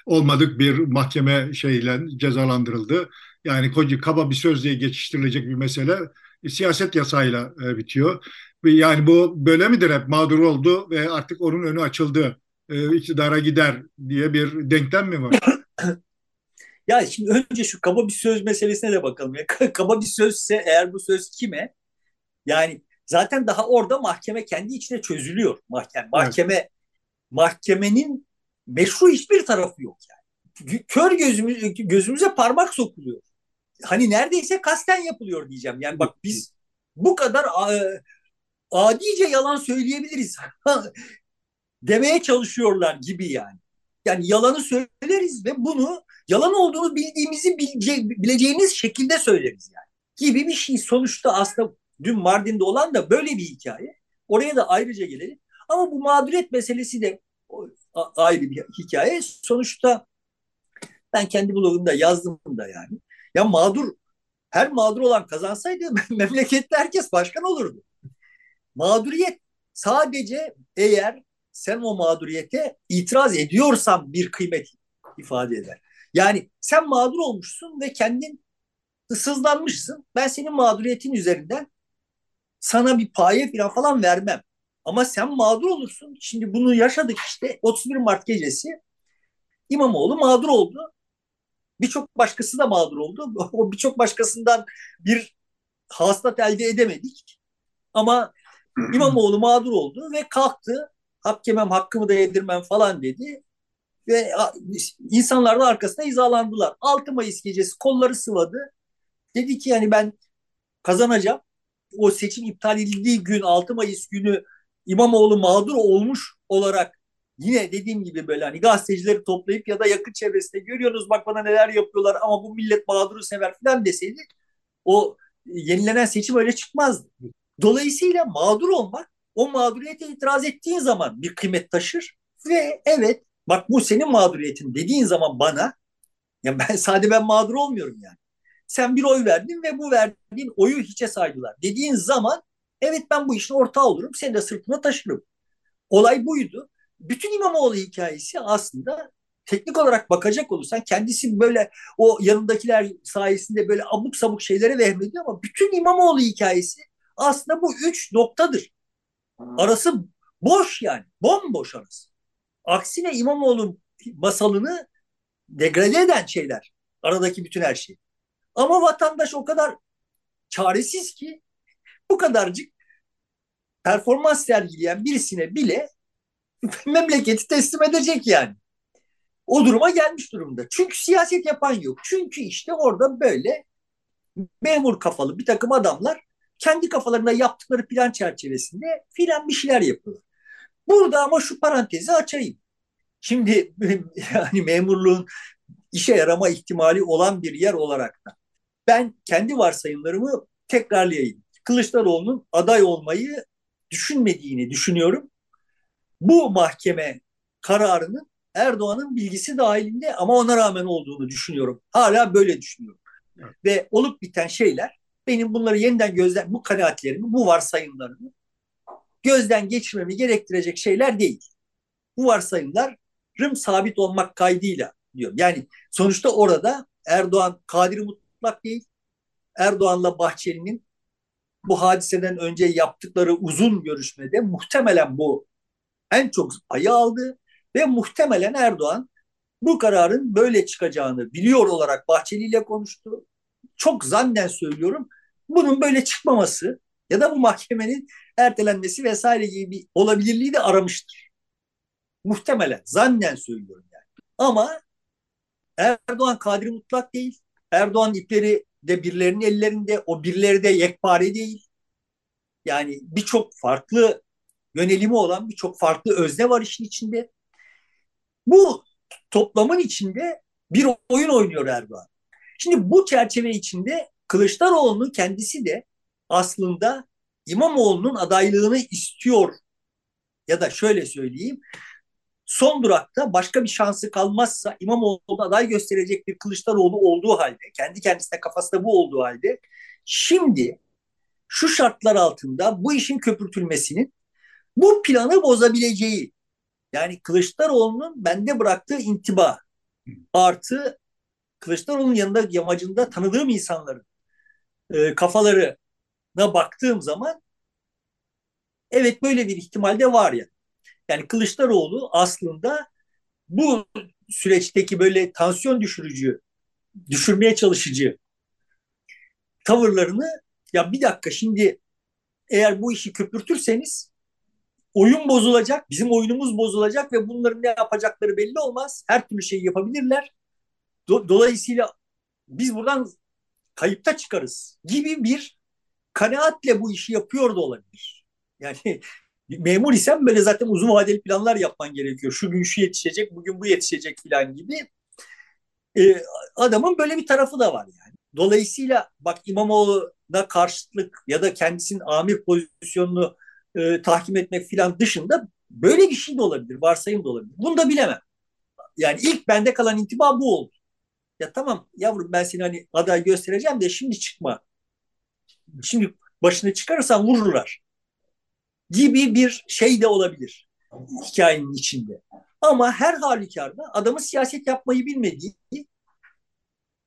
Olmadık bir mahkeme şeyle cezalandırıldı. Yani koca kaba bir sözle geçiştirilecek bir mesele siyaset yasayla e, bitiyor. Yani bu böyle midir hep mağdur oldu ve artık onun önü açıldı e, iktidara gider diye bir denklem mi var? ya şimdi önce şu kaba bir söz meselesine de bakalım. Ya. kaba bir sözse eğer bu söz kime? Yani zaten daha orada mahkeme kendi içine çözülüyor. Mahkeme, mahkeme evet. mahkemenin meşru hiçbir tarafı yok yani. Kör gözümüz, gözümüze parmak sokuluyor. Hani neredeyse kasten yapılıyor diyeceğim. Yani bak biz bu kadar adice yalan söyleyebiliriz. demeye çalışıyorlar gibi yani. Yani yalanı söyleriz ve bunu yalan olduğunu bildiğimizi bilece, bileceğiniz şekilde söyleriz yani. Gibi bir şey. Sonuçta aslında dün Mardin'de olan da böyle bir hikaye. Oraya da ayrıca gelelim. Ama bu mağduriyet meselesi de ayrı bir hikaye. Sonuçta ben kendi blogumda yazdım da yani. Ya mağdur, her mağdur olan kazansaydı memlekette herkes başkan olurdu. Mağduriyet sadece eğer sen o mağduriyete itiraz ediyorsan bir kıymet ifade eder. Yani sen mağdur olmuşsun ve kendin ısızlanmışsın. Ben senin mağduriyetin üzerinden sana bir paye falan vermem. Ama sen mağdur olursun. Şimdi bunu yaşadık işte 31 Mart gecesi. İmamoğlu mağdur oldu. Birçok başkası da mağdur oldu. O birçok başkasından bir hastat elde edemedik. Ama İmamoğlu mağdur oldu ve kalktı. Hak yemem, hakkımı da yedirmem falan dedi. Ve insanlar da arkasına hizalandılar. 6 Mayıs gecesi kolları sıvadı. Dedi ki yani ben kazanacağım. O seçim iptal edildiği gün 6 Mayıs günü İmamoğlu mağdur olmuş olarak yine dediğim gibi böyle hani gazetecileri toplayıp ya da yakın çevresinde görüyorsunuz bak bana neler yapıyorlar ama bu millet mağduru sever falan deseydi o yenilenen seçim öyle çıkmazdı. Dolayısıyla mağdur olmak o mağduriyete itiraz ettiğin zaman bir kıymet taşır ve evet bak bu senin mağduriyetin dediğin zaman bana ya ben sadece ben mağdur olmuyorum yani. Sen bir oy verdin ve bu verdiğin oyu hiçe saydılar. Dediğin zaman evet ben bu işin ortağı olurum. Seni de sırtına taşırım. Olay buydu. Bütün İmamoğlu hikayesi aslında teknik olarak bakacak olursan kendisi böyle o yanındakiler sayesinde böyle abuk sabuk şeylere vehmediyor ama bütün İmamoğlu hikayesi aslında bu üç noktadır. Arası boş yani. Bomboş arası. Aksine İmamoğlu masalını degrade eden şeyler. Aradaki bütün her şey. Ama vatandaş o kadar çaresiz ki bu kadarcık performans sergileyen birisine bile memleketi teslim edecek yani. O duruma gelmiş durumda. Çünkü siyaset yapan yok. Çünkü işte orada böyle memur kafalı bir takım adamlar kendi kafalarında yaptıkları plan çerçevesinde filan bir şeyler yapıyorlar. Burada ama şu parantezi açayım. Şimdi yani memurluğun işe yarama ihtimali olan bir yer olarak da ben kendi varsayımlarımı tekrarlayayım. Kılıçdaroğlu'nun aday olmayı düşünmediğini düşünüyorum. Bu mahkeme kararının Erdoğan'ın bilgisi dahilinde ama ona rağmen olduğunu düşünüyorum. Hala böyle düşünüyorum. Evet. Ve olup biten şeyler benim bunları yeniden gözden bu kanaatlerimi, bu varsayımlarımı gözden geçirmemi gerektirecek şeyler değil. Bu varsayımlarım sabit olmak kaydıyla diyorum. Yani sonuçta orada Erdoğan kadiri mutlak değil. Erdoğan'la Bahçeli'nin bu hadiseden önce yaptıkları uzun görüşmede muhtemelen bu en çok ayı aldı ve muhtemelen Erdoğan bu kararın böyle çıkacağını biliyor olarak Bahçeli ile konuştu. Çok zannen söylüyorum. Bunun böyle çıkmaması ya da bu mahkemenin ertelenmesi vesaire gibi bir olabilirliği de aramıştır. Muhtemelen, zannen söylüyorum yani. Ama Erdoğan kadri mutlak değil. Erdoğan ipleri de birilerinin ellerinde, o birileri de yekpare değil. Yani birçok farklı yönelimi olan birçok farklı özne var işin içinde. Bu toplamın içinde bir oyun oynuyor Erdoğan. Şimdi bu çerçeve içinde Kılıçdaroğlu'nun kendisi de aslında İmamoğlu'nun adaylığını istiyor. Ya da şöyle söyleyeyim son durakta başka bir şansı kalmazsa İmamoğlu'na aday gösterecek bir Kılıçdaroğlu olduğu halde, kendi kendisine kafasında bu olduğu halde şimdi şu şartlar altında bu işin köpürtülmesinin bu planı bozabileceği yani Kılıçdaroğlu'nun bende bıraktığı intiba artı Kılıçdaroğlu'nun yanında yamacında tanıdığım insanların e, kafalarına baktığım zaman evet böyle bir ihtimal de var ya. Yani Kılıçdaroğlu aslında bu süreçteki böyle tansiyon düşürücü, düşürmeye çalışıcı tavırlarını ya bir dakika şimdi eğer bu işi köpürtürseniz oyun bozulacak, bizim oyunumuz bozulacak ve bunların ne yapacakları belli olmaz. Her türlü şeyi yapabilirler. Do- dolayısıyla biz buradan kayıpta çıkarız gibi bir kanaatle bu işi yapıyor da olabilir. Yani memur isem böyle zaten uzun vadeli planlar yapman gerekiyor. Şu gün şu yetişecek, bugün bu yetişecek falan gibi. Ee, adamın böyle bir tarafı da var yani. Dolayısıyla bak İmamoğlu'na karşılık ya da kendisinin amir pozisyonunu e, tahkim etmek filan dışında böyle bir şey de olabilir, varsayım da olabilir. Bunu da bilemem. Yani ilk bende kalan intiba bu oldu. Ya tamam yavrum ben seni hani aday göstereceğim de şimdi çıkma. Şimdi başını çıkarırsan vururlar. Gibi bir şey de olabilir hikayenin içinde. Ama her halükarda adamın siyaset yapmayı bilmediği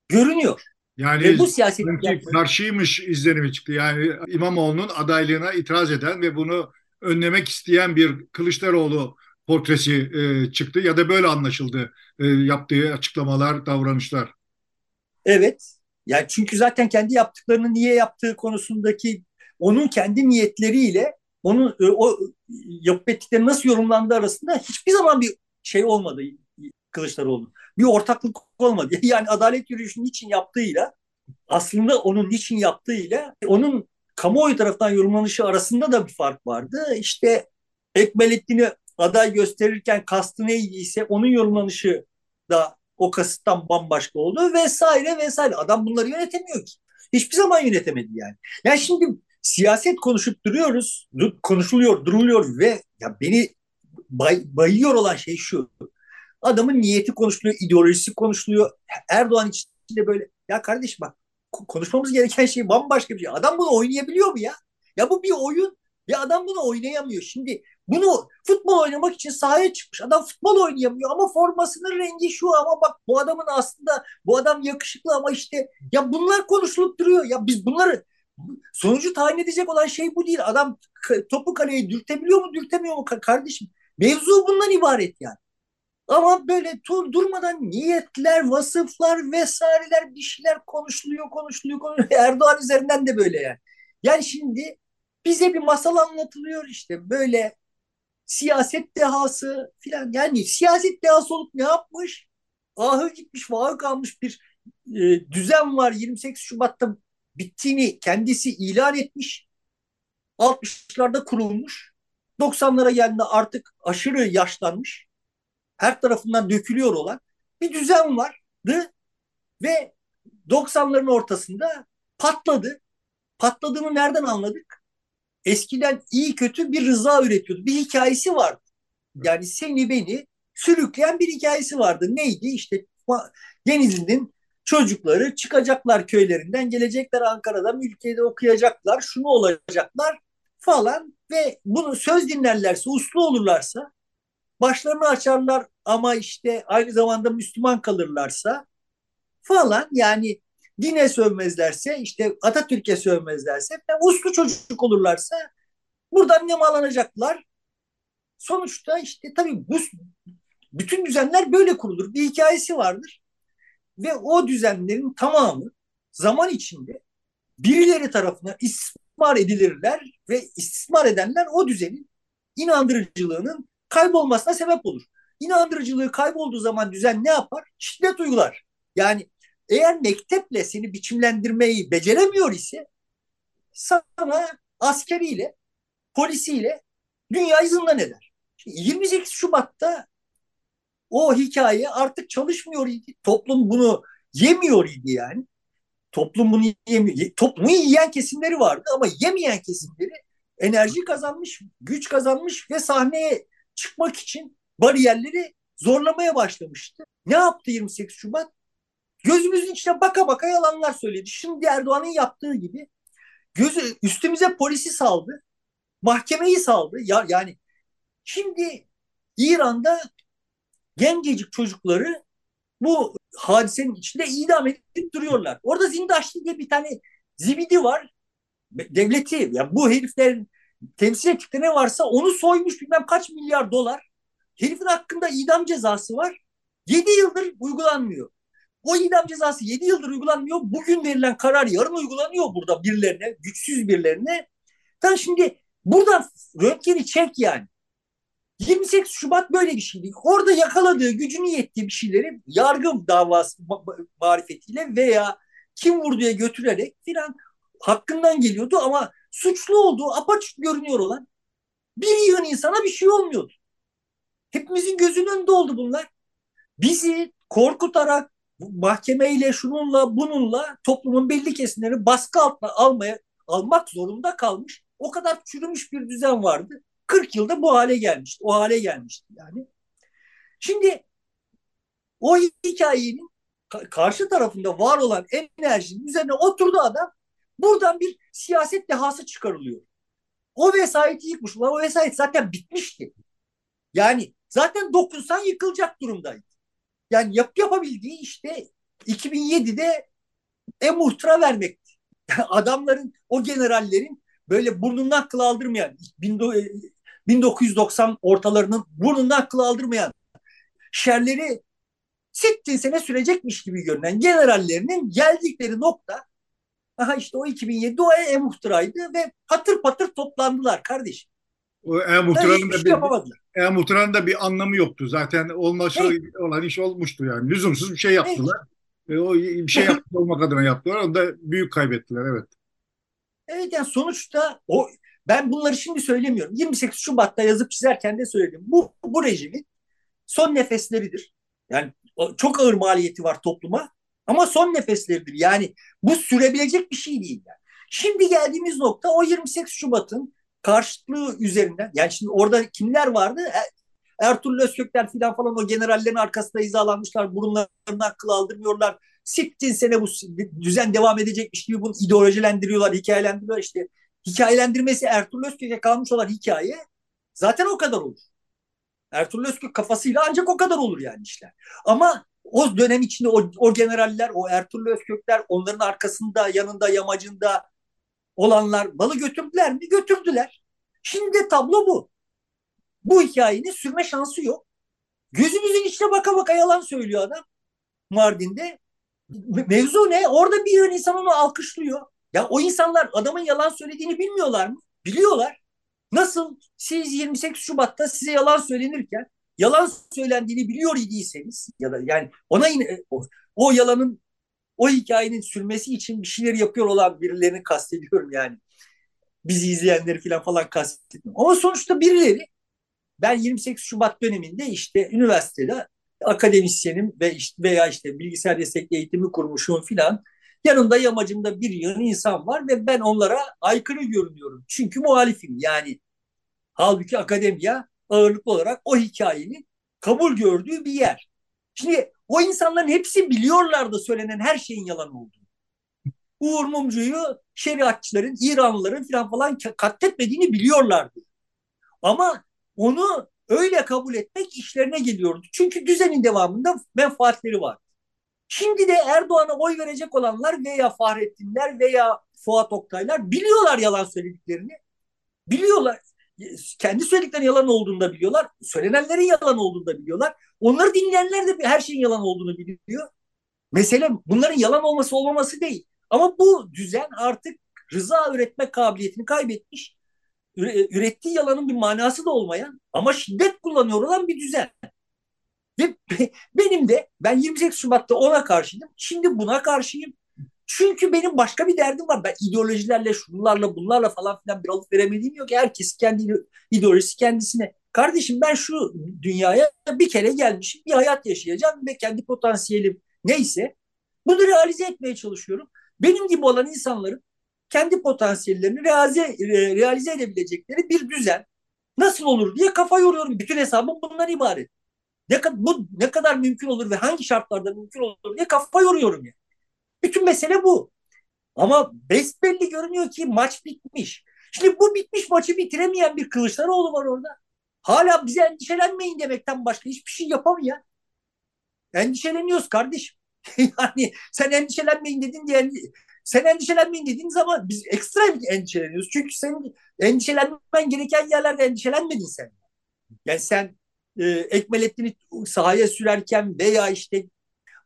görünüyor. Yani ve bu siyaset karşıymış izlenimi çıktı. Yani İmamoğlu'nun adaylığına itiraz eden ve bunu önlemek isteyen bir Kılıçdaroğlu portresi e, çıktı ya da böyle anlaşıldı e, yaptığı açıklamalar, davranışlar. Evet. Yani çünkü zaten kendi yaptıklarını niye yaptığı konusundaki onun kendi niyetleriyle onun e, o yapıp ettikleri nasıl yorumlandığı arasında hiçbir zaman bir şey olmadı Kılıçdaroğlu. Bir ortaklık olmadı. Yani adalet yürüyüşünün için yaptığıyla aslında onun niçin yaptığıyla onun kamuoyu tarafından yorumlanışı arasında da bir fark vardı. İşte Ekmelettin'i aday gösterirken kastı neydiyse onun yorumlanışı da o kasıttan bambaşka oldu vesaire vesaire. Adam bunları yönetemiyor ki. Hiçbir zaman yönetemedi yani. Yani şimdi siyaset konuşup duruyoruz, konuşuluyor, duruluyor ve ya beni bay, bayıyor olan şey şu. Adamın niyeti konuşuluyor, ideolojisi konuşuluyor. Erdoğan içinde böyle ya kardeşim bak konuşmamız gereken şey bambaşka bir şey. Adam bunu oynayabiliyor mu ya? Ya bu bir oyun. Ya adam bunu oynayamıyor. Şimdi bunu futbol oynamak için sahaya çıkmış. Adam futbol oynayamıyor ama formasının rengi şu ama bak bu adamın aslında bu adam yakışıklı ama işte ya bunlar konuşulup duruyor. Ya biz bunları sonucu tayin edecek olan şey bu değil. Adam topu kaleye dürtebiliyor mu dürtemiyor mu kardeşim? Mevzu bundan ibaret yani. Ama böyle tur durmadan niyetler, vasıflar vesaireler bir şeyler konuşuluyor, konuşuluyor, konuşuluyor. Erdoğan üzerinden de böyle yani. Yani şimdi bize bir masal anlatılıyor işte böyle siyaset dehası filan. Yani siyaset dehası olup ne yapmış? Ahı gitmiş, vahı kalmış bir e, düzen var. 28 Şubat'ta bittiğini kendisi ilan etmiş. 60'larda kurulmuş. 90'lara geldiğinde artık aşırı yaşlanmış. Her tarafından dökülüyor olan bir düzen vardı ve 90'ların ortasında patladı. Patladığını nereden anladık? Eskiden iyi kötü bir rıza üretiyordu. Bir hikayesi vardı. Yani seni beni sürükleyen bir hikayesi vardı. Neydi? İşte Denizli'nin çocukları çıkacaklar köylerinden, gelecekler Ankara'da, ülkede okuyacaklar, şunu olacaklar falan ve bunu söz dinlerlerse, uslu olurlarsa, başlarını açarlar ama işte aynı zamanda Müslüman kalırlarsa falan yani dine sövmezlerse, işte Atatürk'e sövmezlerse, uslu çocuk olurlarsa buradan nemalanacaklar. Sonuçta işte tabii bu bütün düzenler böyle kurulur. Bir hikayesi vardır. Ve o düzenlerin tamamı zaman içinde birileri tarafından istismar edilirler ve istismar edenler o düzenin inandırıcılığının kaybolmasına sebep olur. İnandırıcılığı kaybolduğu zaman düzen ne yapar? Şiddet uygular. Yani eğer mekteple seni biçimlendirmeyi beceremiyor ise sana askeriyle, polisiyle dünyayı zindan eder. Şimdi 28 Şubat'ta o hikaye artık çalışmıyor idi. Toplum bunu yemiyor idi yani. Toplum bunu yemiyor. Toplumu yiyen kesimleri vardı ama yemeyen kesimleri enerji kazanmış, güç kazanmış ve sahneye çıkmak için bariyerleri zorlamaya başlamıştı. Ne yaptı 28 Şubat? Gözümüzün içine baka baka yalanlar söyledi. Şimdi Erdoğan'ın yaptığı gibi gözü üstümüze polisi saldı. Mahkemeyi saldı. Ya, yani şimdi İran'da gencecik çocukları bu hadisenin içinde idam edip duruyorlar. Orada Zindaşlı diye bir tane zibidi var. Devleti, ya yani bu heriflerin temsil ettikleri ne varsa onu soymuş bilmem kaç milyar dolar. Herifin hakkında idam cezası var. 7 yıldır uygulanmıyor. O idam cezası 7 yıldır uygulanmıyor. Bugün verilen karar yarın uygulanıyor burada birilerine, güçsüz birilerine. Tam şimdi burada röntgeni çek yani. 28 Şubat böyle bir şeydi. Orada yakaladığı, gücünü yettiği bir şeyleri yargı davası marifetiyle veya kim vurduya götürerek filan hakkından geliyordu ama suçlu olduğu apaçık görünüyor olan bir yığın insana bir şey olmuyordu. Hepimizin gözünün önünde oldu bunlar. Bizi korkutarak, mahkemeyle şununla bununla toplumun belli kesimlerini baskı altına almaya almak zorunda kalmış o kadar çürümüş bir düzen vardı. 40 yılda bu hale gelmişti. O hale gelmişti yani. Şimdi o hikayenin karşı tarafında var olan enerjinin üzerine oturdu adam. Buradan bir siyaset dehası çıkarılıyor. O vesayeti yıkmış. O vesayet zaten bitmişti. Yani zaten dokunsan yıkılacak durumdaydı. Yani yap yapabildiği işte 2007'de emuhtıra vermekti. Adamların, o generallerin böyle burnundan kıl aldırmayan, 1990 ortalarının burnundan kıl aldırmayan şerleri 80 sene sürecekmiş gibi görünen generallerinin geldikleri nokta aha işte o 2007 o e-muhtıraydı ve patır patır toplandılar kardeşim. O e-muhtıranın da, bir, e-muhtıranın da bir anlamı yoktu. Zaten olması olan iş olmuştu yani. Lüzumsuz bir şey yaptılar. Ve o bir şey yapmak olmak adına yaptılar. Onu da büyük kaybettiler evet. Evet yani sonuçta o ben bunları şimdi söylemiyorum. 28 Şubat'ta yazıp çizerken de söyledim. Bu, bu rejimin son nefesleridir. Yani çok ağır maliyeti var topluma ama son nefesleridir. Yani bu sürebilecek bir şey değil. Yani. Şimdi geldiğimiz nokta o 28 Şubat'ın karşıtlığı üzerinden. Yani şimdi orada kimler vardı? E, Ertuğrul Özkökler falan falan o generallerin arkasında hizalanmışlar. Burunlarından kıl aldırmıyorlar. Sittin sene bu düzen devam edecekmiş gibi bunu ideolojilendiriyorlar, hikayelendiriyorlar. işte hikayelendirmesi Ertuğrul Özkök'e kalmış olan hikaye zaten o kadar olur. Ertuğrul Özkök kafasıyla ancak o kadar olur yani işler. Ama o dönem içinde o, o generaller, o Ertuğrul Özkökler, onların arkasında, yanında, yamacında olanlar balı götürdüler mi? Götürdüler. Şimdi de tablo bu. Bu hikayenin sürme şansı yok. Gözümüzün içine baka baka yalan söylüyor adam Mardin'de. Mevzu ne? Orada bir insan onu alkışlıyor. Ya o insanlar adamın yalan söylediğini bilmiyorlar mı? Biliyorlar. Nasıl siz 28 Şubat'ta size yalan söylenirken yalan söylendiğini biliyor idiyseniz ya da yani ona yine o, o yalanın o hikayenin sürmesi için bir şeyler yapıyor olan birilerini kastediyorum yani. Bizi izleyenleri falan falan kastetmiyorum. Ama sonuçta birileri ben 28 Şubat döneminde işte üniversitede akademisyenim ve işte veya işte bilgisayar destekli eğitimi kurmuşum filan. Yanında yamacımda bir yığın insan var ve ben onlara aykırı görünüyorum. Çünkü muhalifim yani. Halbuki akademiya ağırlıklı olarak o hikayenin kabul gördüğü bir yer. Şimdi o insanların hepsi biliyorlardı söylenen her şeyin yalan olduğunu. Uğur Mumcu'yu şeriatçıların, İranlıların falan falan katletmediğini biliyorlardı. Ama onu öyle kabul etmek işlerine geliyordu. Çünkü düzenin devamında menfaatleri var. Şimdi de Erdoğan'a oy verecek olanlar veya Fahrettinler veya Fuat Oktaylar biliyorlar yalan söylediklerini. Biliyorlar. Kendi söylediklerinin yalan olduğunu da biliyorlar. Söylenenlerin yalan olduğunu da biliyorlar. Onları dinleyenler de her şeyin yalan olduğunu biliyor. Mesele bunların yalan olması olmaması değil. Ama bu düzen artık rıza üretme kabiliyetini kaybetmiş. Ürettiği yalanın bir manası da olmayan ama şiddet kullanıyor olan bir düzen. Ve benim de ben 28 Şubat'ta ona karşıydım. Şimdi buna karşıyım. Çünkü benim başka bir derdim var. Ben ideolojilerle, şunlarla, bunlarla falan filan bir alıp veremediğim yok. Herkes kendi ideolojisi kendisine. Kardeşim ben şu dünyaya bir kere gelmişim. Bir hayat yaşayacağım ve kendi potansiyelim neyse bunu realize etmeye çalışıyorum. Benim gibi olan insanların kendi potansiyellerini realize, realize edebilecekleri bir düzen nasıl olur diye kafa yoruyorum. Bütün hesabım bundan ibaret. Ne, bu ne kadar mümkün olur ve hangi şartlarda mümkün olur diye kafa yoruyorum yani. Bütün mesele bu. Ama besbelli görünüyor ki maç bitmiş. Şimdi bu bitmiş maçı bitiremeyen bir Kılıçdaroğlu var orada. Hala bize endişelenmeyin demekten başka hiçbir şey yapamıyor. Endişeleniyoruz kardeşim. yani sen endişelenmeyin dedin diye sen endişelenmeyin dediğin zaman biz ekstra endişeleniyoruz. Çünkü sen endişelenmen gereken yerlerde endişelenmedin sen. Yani sen e, Ekmelettin'i sahaya sürerken veya işte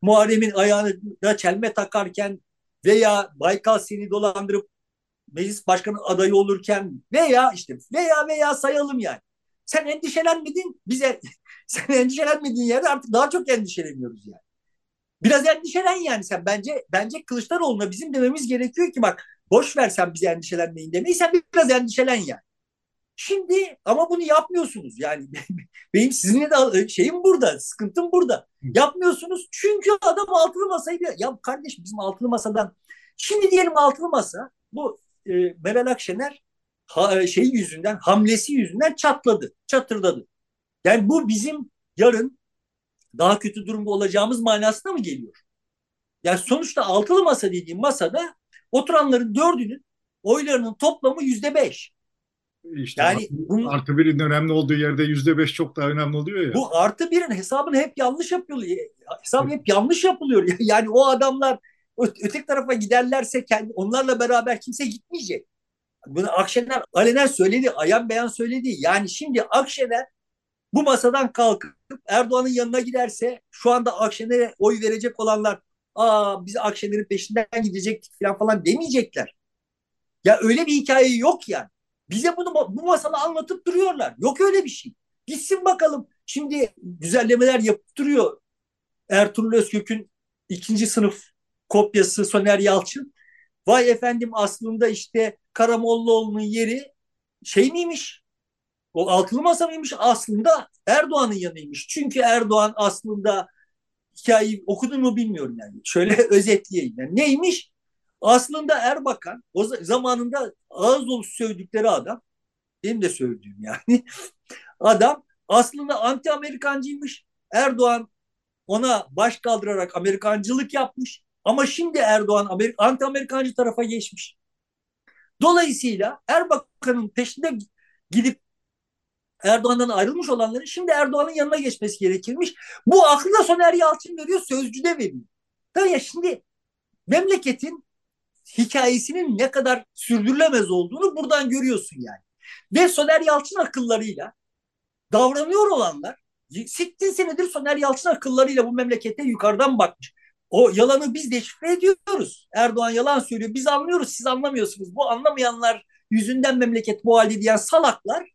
Muharrem'in ayağına çelme takarken veya Baykal seni dolandırıp meclis başkanı adayı olurken veya işte veya veya sayalım yani. Sen endişelenmedin bize sen endişelenmediğin yerde artık daha çok endişeleniyoruz yani. Biraz endişelen yani sen bence bence Kılıçdaroğlu'na bizim dememiz gerekiyor ki bak boş ver sen bize endişelenmeyin demeyi sen biraz endişelen yani. Şimdi ama bunu yapmıyorsunuz. Yani benim sizinle de şeyim burada, sıkıntım burada. Yapmıyorsunuz çünkü adam altılı masayı ya kardeş bizim altılı masadan şimdi diyelim altılı masa bu e, Meral Akşener ha, şey yüzünden, hamlesi yüzünden çatladı, çatırdadı. Yani bu bizim yarın daha kötü durumda olacağımız manasına mı geliyor? Yani sonuçta altılı masa dediğim masada oturanların dördünün oylarının toplamı yüzde beş. İşte yani artı, bunun, artı birin önemli olduğu yerde yüzde beş çok daha önemli oluyor ya. Bu artı birin hesabını hep yanlış yapılıyor. Hesabı hep yanlış yapılıyor. Yani o adamlar öteki tarafa giderlerse kendi, onlarla beraber kimse gitmeyecek. Bunu Akşener alenen söyledi, ayan beyan söyledi. Yani şimdi Akşener bu masadan kalkıp Erdoğan'ın yanına giderse şu anda Akşener'e oy verecek olanlar aa biz Akşener'in peşinden gidecektik falan falan demeyecekler. Ya öyle bir hikaye yok yani. Bize bunu bu masalı anlatıp duruyorlar. Yok öyle bir şey. Gitsin bakalım. Şimdi güzellemeler yaptırıyor. Ertuğrul Özkök'ün ikinci sınıf kopyası Soner Yalçın. Vay efendim aslında işte Karamollaoğlu'nun yeri şey miymiş? O altılı masa mıymış? Aslında Erdoğan'ın yanıymış. Çünkü Erdoğan aslında hikayeyi okudun mu bilmiyorum yani. Şöyle özetleyeyim. Yani neymiş? Aslında Erbakan o zamanında ağız dolusu sövdükleri adam benim de sövdüğüm yani adam aslında anti Amerikancıymış. Erdoğan ona baş kaldırarak Amerikancılık yapmış. Ama şimdi Erdoğan Amerik anti Amerikancı tarafa geçmiş. Dolayısıyla Erbakan'ın peşinde gidip Erdoğan'dan ayrılmış olanların şimdi Erdoğan'ın yanına geçmesi gerekirmiş. Bu aklı da Soner Yalçın veriyor, sözcüde veriyor. Tabii ya şimdi memleketin hikayesinin ne kadar sürdürülemez olduğunu buradan görüyorsun yani. Ve Soner Yalçın akıllarıyla davranıyor olanlar 80 senedir Soner Yalçın akıllarıyla bu memlekete yukarıdan bakmış. O yalanı biz deşifre ediyoruz. Erdoğan yalan söylüyor. Biz anlıyoruz, siz anlamıyorsunuz. Bu anlamayanlar yüzünden memleket bu halde diyen salaklar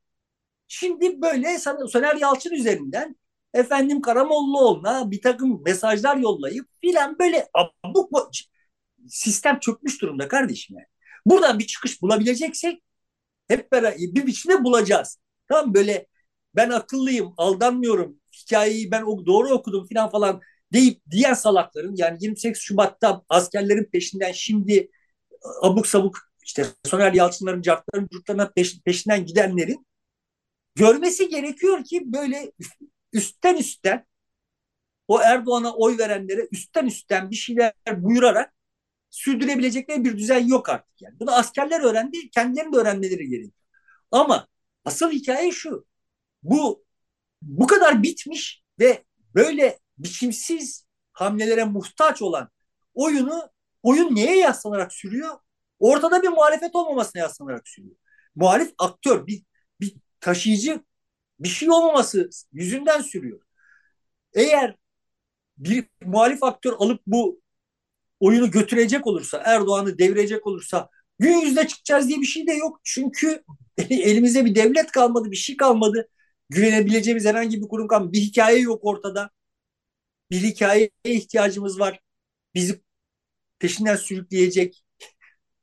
şimdi böyle Soner Yalçın üzerinden efendim Karamollaoğlu'na bir takım mesajlar yollayıp filan böyle abuk sistem çökmüş durumda kardeşim yani. Buradan bir çıkış bulabileceksek hep beraber bir biçimde bulacağız. Tamam böyle ben akıllıyım, aldanmıyorum, hikayeyi ben doğru okudum falan falan deyip diğer salakların yani 28 Şubat'ta askerlerin peşinden şimdi abuk sabuk işte Soner Yalçınların, cartların, curtlarına peş, peşinden gidenlerin görmesi gerekiyor ki böyle üstten üstten o Erdoğan'a oy verenlere üstten üstten bir şeyler buyurarak sürdürebilecekleri bir düzen yok artık yani. Bunu askerler öğrendi, kendilerinin de öğrenmeleri gerekiyor. Ama asıl hikaye şu. Bu bu kadar bitmiş ve böyle biçimsiz hamlelere muhtaç olan oyunu oyun neye yaslanarak sürüyor? Ortada bir muhalefet olmamasına yaslanarak sürüyor. Muhalif aktör, bir, bir taşıyıcı bir şey olmaması yüzünden sürüyor. Eğer bir muhalif aktör alıp bu oyunu götürecek olursa, Erdoğan'ı devirecek olursa gün yüzde çıkacağız diye bir şey de yok. Çünkü elimizde bir devlet kalmadı, bir şey kalmadı. Güvenebileceğimiz herhangi bir kurum kalmadı. Bir hikaye yok ortada. Bir hikayeye ihtiyacımız var. Bizi peşinden sürükleyecek,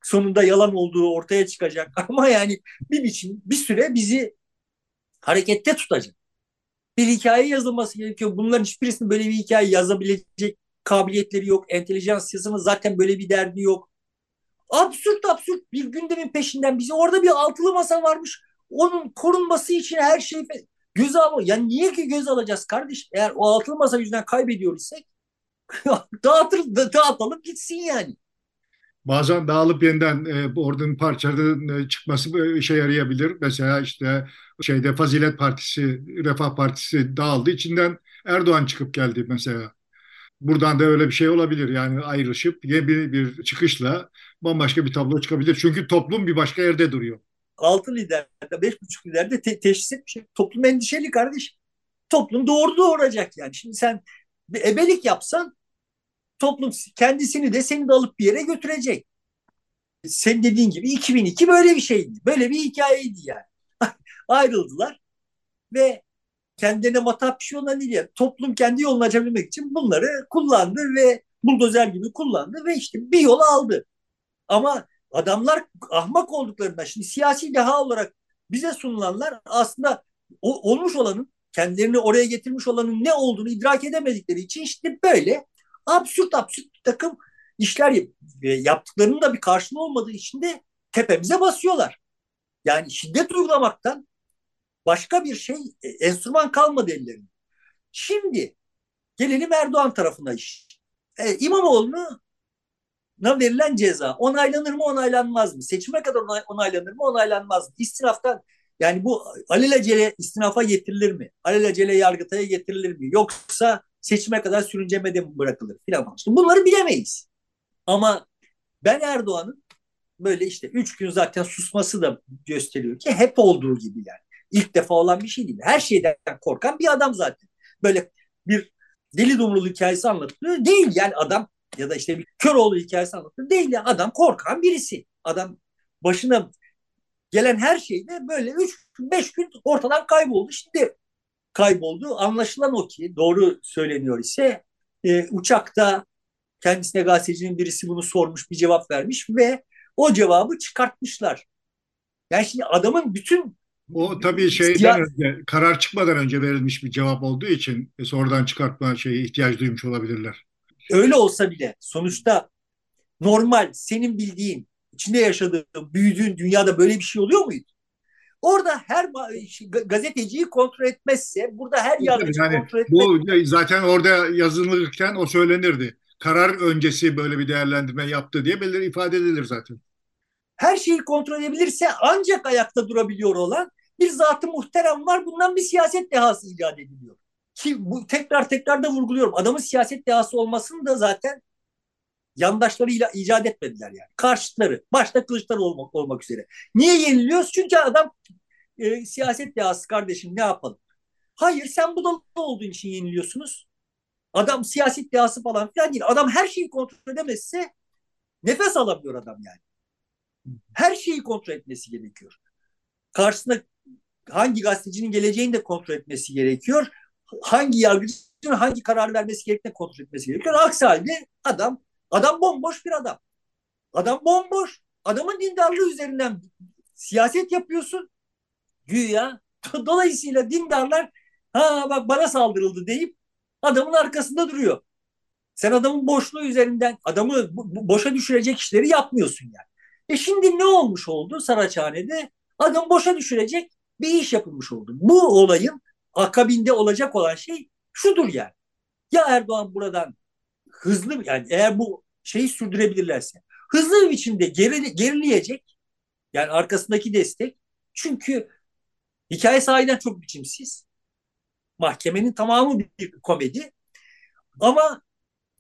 sonunda yalan olduğu ortaya çıkacak. Ama yani bir biçim, bir süre bizi harekette tutacak. Bir hikaye yazılması gerekiyor. Bunların hiçbirisinin böyle bir hikaye yazabilecek kabiliyetleri yok. Entelijansiyasının zaten böyle bir derdi yok. Absürt absürt bir gündemin peşinden bizi orada bir altılı masa varmış. Onun korunması için her şey göz al. Yani niye ki göz alacağız kardeş? Eğer o altılı masa yüzünden kaybediyor dağıtır, dağıtalım gitsin yani. Bazen dağılıp yeniden e, ordunun parçalarının e, çıkması işe yarayabilir. Mesela işte şeyde Fazilet Partisi, Refah Partisi dağıldı. İçinden Erdoğan çıkıp geldi mesela. Buradan da öyle bir şey olabilir. Yani ayrışıp yeni bir, bir çıkışla bambaşka bir tablo çıkabilir. Çünkü toplum bir başka yerde duruyor. Altı liderde, beş buçuk liderde te- teşhis etmiş. Toplum endişeli kardeş. Toplum doğru doğuracak yani. Şimdi sen bir ebelik yapsan toplum kendisini de seni de alıp bir yere götürecek. Sen dediğin gibi 2002 böyle bir şeydi. Böyle bir hikayeydi yani. Ayrıldılar ve kendilerine matah bir şey olan değil. Yani. Toplum kendi yolunu açabilmek için bunları kullandı ve buldozer gibi kullandı ve işte bir yol aldı. Ama adamlar ahmak olduklarında şimdi siyasi deha olarak bize sunulanlar aslında o, olmuş olanın kendilerini oraya getirmiş olanın ne olduğunu idrak edemedikleri için işte böyle absürt absürt bir takım işler yaptıklarının da bir karşılığı olmadığı için de tepemize basıyorlar. Yani şiddet uygulamaktan başka bir şey, e, enstrüman kalmadı ellerinde. Şimdi gelelim Erdoğan tarafına iş. E, İmamoğlu'na verilen ceza onaylanır mı onaylanmaz mı? Seçime kadar onay, onaylanır mı onaylanmaz mı? İstinaftan yani bu alelacele istinafa getirilir mi? Alelacele yargıtaya getirilir mi? Yoksa seçime kadar sürüncemede mi bırakılır filan. İşte bunları bilemeyiz. Ama ben Erdoğan'ın böyle işte üç gün zaten susması da gösteriyor ki hep olduğu gibi yani. İlk defa olan bir şey değil. Her şeyden korkan bir adam zaten. Böyle bir deli dumrul hikayesi anlatılıyor. Değil yani adam ya da işte bir Köroğlu hikayesi anlatılıyor. Değil ya adam korkan birisi. Adam başına gelen her şeyde böyle 3-5 gün ortadan kayboldu. Şimdi kayboldu. Anlaşılan o ki doğru söyleniyor ise e, uçakta kendisine gazetecinin birisi bunu sormuş bir cevap vermiş ve o cevabı çıkartmışlar. Yani şimdi adamın bütün o tabii şeyden önce, karar çıkmadan önce verilmiş bir cevap olduğu için e, sonradan çıkartma şeyi ihtiyaç duymuş olabilirler. Öyle olsa bile sonuçta normal senin bildiğin, içinde yaşadığın, büyüdüğün dünyada böyle bir şey oluyor muydu? Orada her gazeteciyi kontrol etmezse burada her yargıcı yani kontrol etmez. Bu zaten orada yazılırken o söylenirdi. Karar öncesi böyle bir değerlendirme yaptı diye belirli ifade edilir zaten. Her şeyi kontrol edebilirse ancak ayakta durabiliyor olan bir zatı muhterem var. Bundan bir siyaset dehası icat ediliyor. Ki bu tekrar tekrar da vurguluyorum. Adamın siyaset dehası olmasını da zaten yandaşlarıyla icat etmediler yani. Karşıtları. Başta Kılıçdaroğlu olmak, olmak üzere. Niye yeniliyoruz? Çünkü adam e, siyaset dehası kardeşim ne yapalım? Hayır sen budala olduğun için yeniliyorsunuz. Adam siyaset dehası falan filan değil. Adam her şeyi kontrol edemezse nefes alamıyor adam yani. Her şeyi kontrol etmesi gerekiyor. Karşısında hangi gazetecinin geleceğini de kontrol etmesi gerekiyor. Hangi yargıcının hangi karar vermesi gerektiğini kontrol etmesi gerekiyor. Aksi halde adam adam bomboş bir adam. Adam bomboş. Adamın dindarlığı üzerinden siyaset yapıyorsun. Güya. Dolayısıyla dindarlar ha bak bana saldırıldı deyip adamın arkasında duruyor. Sen adamın boşluğu üzerinden adamı boşa düşürecek işleri yapmıyorsun yani. E şimdi ne olmuş oldu Saraçhane'de? Adam boşa düşürecek bir iş yapılmış oldu. Bu olayın akabinde olacak olan şey şudur yani. Ya Erdoğan buradan hızlı yani eğer bu şeyi sürdürebilirlerse hızlı bir biçimde geri, gerileyecek yani arkasındaki destek çünkü hikaye sahiden çok biçimsiz. Mahkemenin tamamı bir komedi. Ama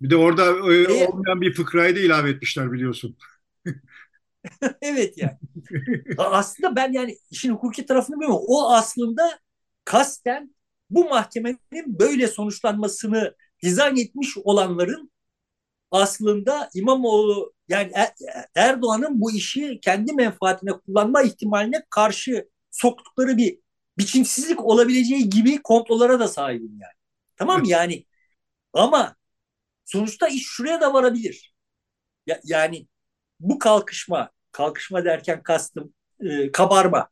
bir de orada e, olmayan bir fıkrayı da ilave etmişler biliyorsun. evet yani. aslında ben yani işin hukuki tarafını bilmiyorum. O aslında kasten bu mahkemenin böyle sonuçlanmasını dizayn etmiş olanların aslında İmamoğlu yani er, Erdoğan'ın bu işi kendi menfaatine kullanma ihtimaline karşı soktukları bir biçimsizlik olabileceği gibi komplolara da sahibim yani. Tamam yani ama sonuçta iş şuraya da varabilir. Ya, yani bu kalkışma, kalkışma derken kastım e, kabarma,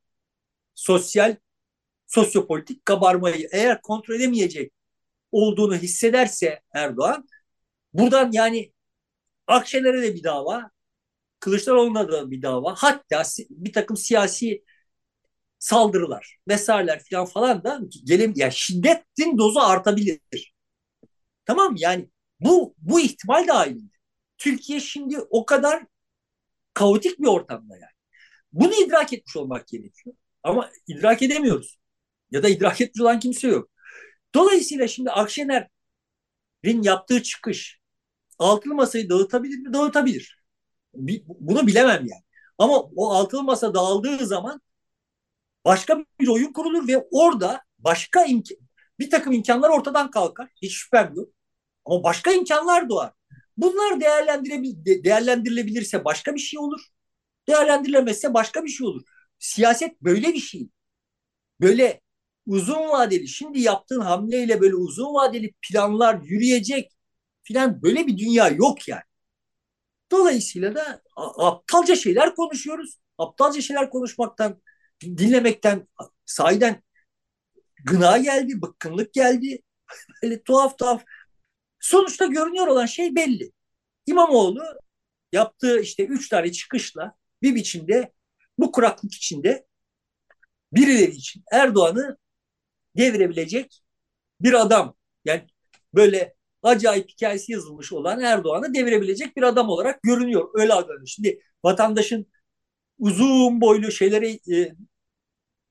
sosyal, sosyopolitik kabarmayı eğer kontrol edemeyecek olduğunu hissederse Erdoğan, buradan yani Akşener'e de bir dava, Kılıçdaroğlu'na da bir dava, hatta bir takım siyasi saldırılar vesaireler falan falan da ya yani şiddetin dozu artabilir. Tamam mı? Yani bu bu ihtimal dahilinde. Türkiye şimdi o kadar kaotik bir ortamda yani. Bunu idrak etmiş olmak gerekiyor. Ama idrak edemiyoruz. Ya da idrak etmiş olan kimse yok. Dolayısıyla şimdi Akşener'in yaptığı çıkış altılı masayı dağıtabilir mi? Dağıtabilir. Bunu bilemem yani. Ama o altılı masa dağıldığı zaman başka bir oyun kurulur ve orada başka imkan, bir takım imkanlar ortadan kalkar. Hiç şüphem yok. Ama başka imkanlar doğar. Bunlar değerlendirilebilirse başka bir şey olur. Değerlendirilemezse başka bir şey olur. Siyaset böyle bir şey. Böyle uzun vadeli, şimdi yaptığın hamleyle böyle uzun vadeli planlar yürüyecek filan böyle bir dünya yok yani. Dolayısıyla da aptalca şeyler konuşuyoruz. Aptalca şeyler konuşmaktan, dinlemekten sahiden gına geldi, bıkkınlık geldi. Böyle tuhaf tuhaf Sonuçta görünüyor olan şey belli. İmamoğlu yaptığı işte üç tane çıkışla bir biçimde bu kuraklık içinde birileri için Erdoğan'ı devirebilecek bir adam. Yani böyle acayip hikayesi yazılmış olan Erdoğan'ı devirebilecek bir adam olarak görünüyor. Öyle algılanıyor. Şimdi vatandaşın uzun boylu şeyleri e,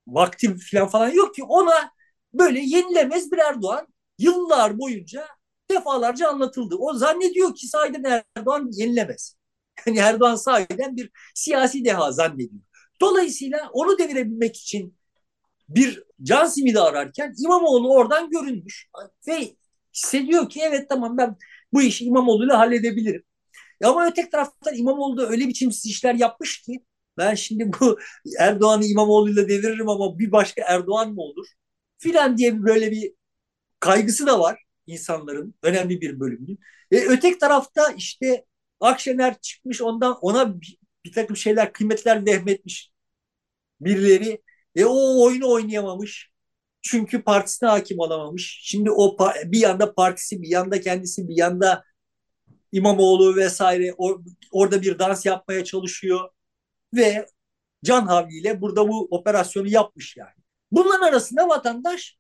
vakti falan falan yok ki ona böyle yenilemez bir Erdoğan yıllar boyunca defalarca anlatıldı. O zannediyor ki sahiden Erdoğan yenilemez. Yani Erdoğan sahiden bir siyasi deha zannediyor. Dolayısıyla onu devirebilmek için bir can simidi ararken İmamoğlu oradan görünmüş ve hissediyor ki evet tamam ben bu işi İmamoğlu'yla halledebilirim. Ama öteki taraftan İmamoğlu da öyle biçimsiz işler yapmış ki ben şimdi bu Erdoğan'ı İmamoğlu'yla deviririm ama bir başka Erdoğan mı olur? Filan diye böyle bir kaygısı da var insanların önemli bir bölümünün. E, öteki tarafta işte Akşener çıkmış ondan ona bir, bir takım şeyler kıymetler vehmetmiş birileri. E o oyunu oynayamamış. Çünkü partisine hakim olamamış. Şimdi o bir yanda partisi, bir yanda kendisi, bir yanda İmamoğlu vesaire or, orada bir dans yapmaya çalışıyor ve can havliyle burada bu operasyonu yapmış yani. Bunların arasında vatandaş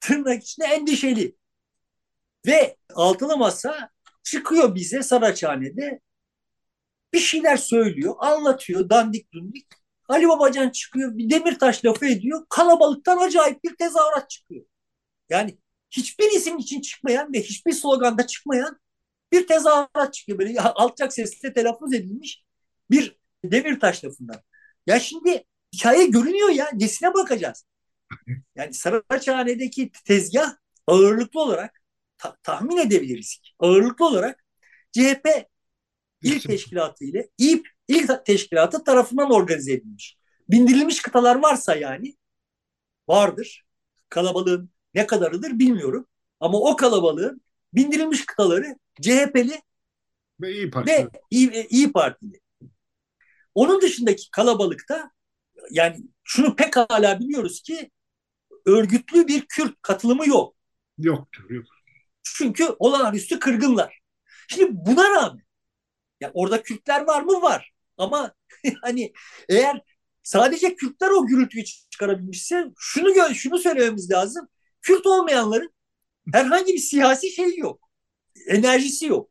tırnak içinde endişeli. Ve altılı masa çıkıyor bize Saraçhane'de bir şeyler söylüyor, anlatıyor dandik dundik. Ali Babacan çıkıyor bir Demirtaş lafı ediyor. Kalabalıktan acayip bir tezahürat çıkıyor. Yani hiçbir isim için çıkmayan ve hiçbir sloganda çıkmayan bir tezahürat çıkıyor. Böyle alçak sesle telaffuz edilmiş bir Demirtaş lafından. Ya şimdi hikaye görünüyor ya. Nesine bakacağız? Yani Saraçhane'deki tezgah ağırlıklı olarak ta- tahmin edebiliriz ki ağırlıklı olarak CHP ilk teşkilatı ile İP ilk teşkilatı tarafından organize edilmiş. Bindirilmiş kıtalar varsa yani vardır. Kalabalığın ne kadarıdır bilmiyorum. Ama o kalabalığın bindirilmiş kıtaları CHP'li ve İyi Partili. Ve İyi, İyi Partili. Onun dışındaki kalabalıkta yani şunu pek hala biliyoruz ki örgütlü bir Kürt katılımı yok. Yoktur, yok. Çünkü olağanüstü kırgınlar. Şimdi buna rağmen ya orada Kürtler var mı? Var. Ama hani eğer sadece Kürtler o gürültüyü çıkarabilmişse şunu şunu söylememiz lazım. Kürt olmayanların herhangi bir siyasi şey yok. Enerjisi yok.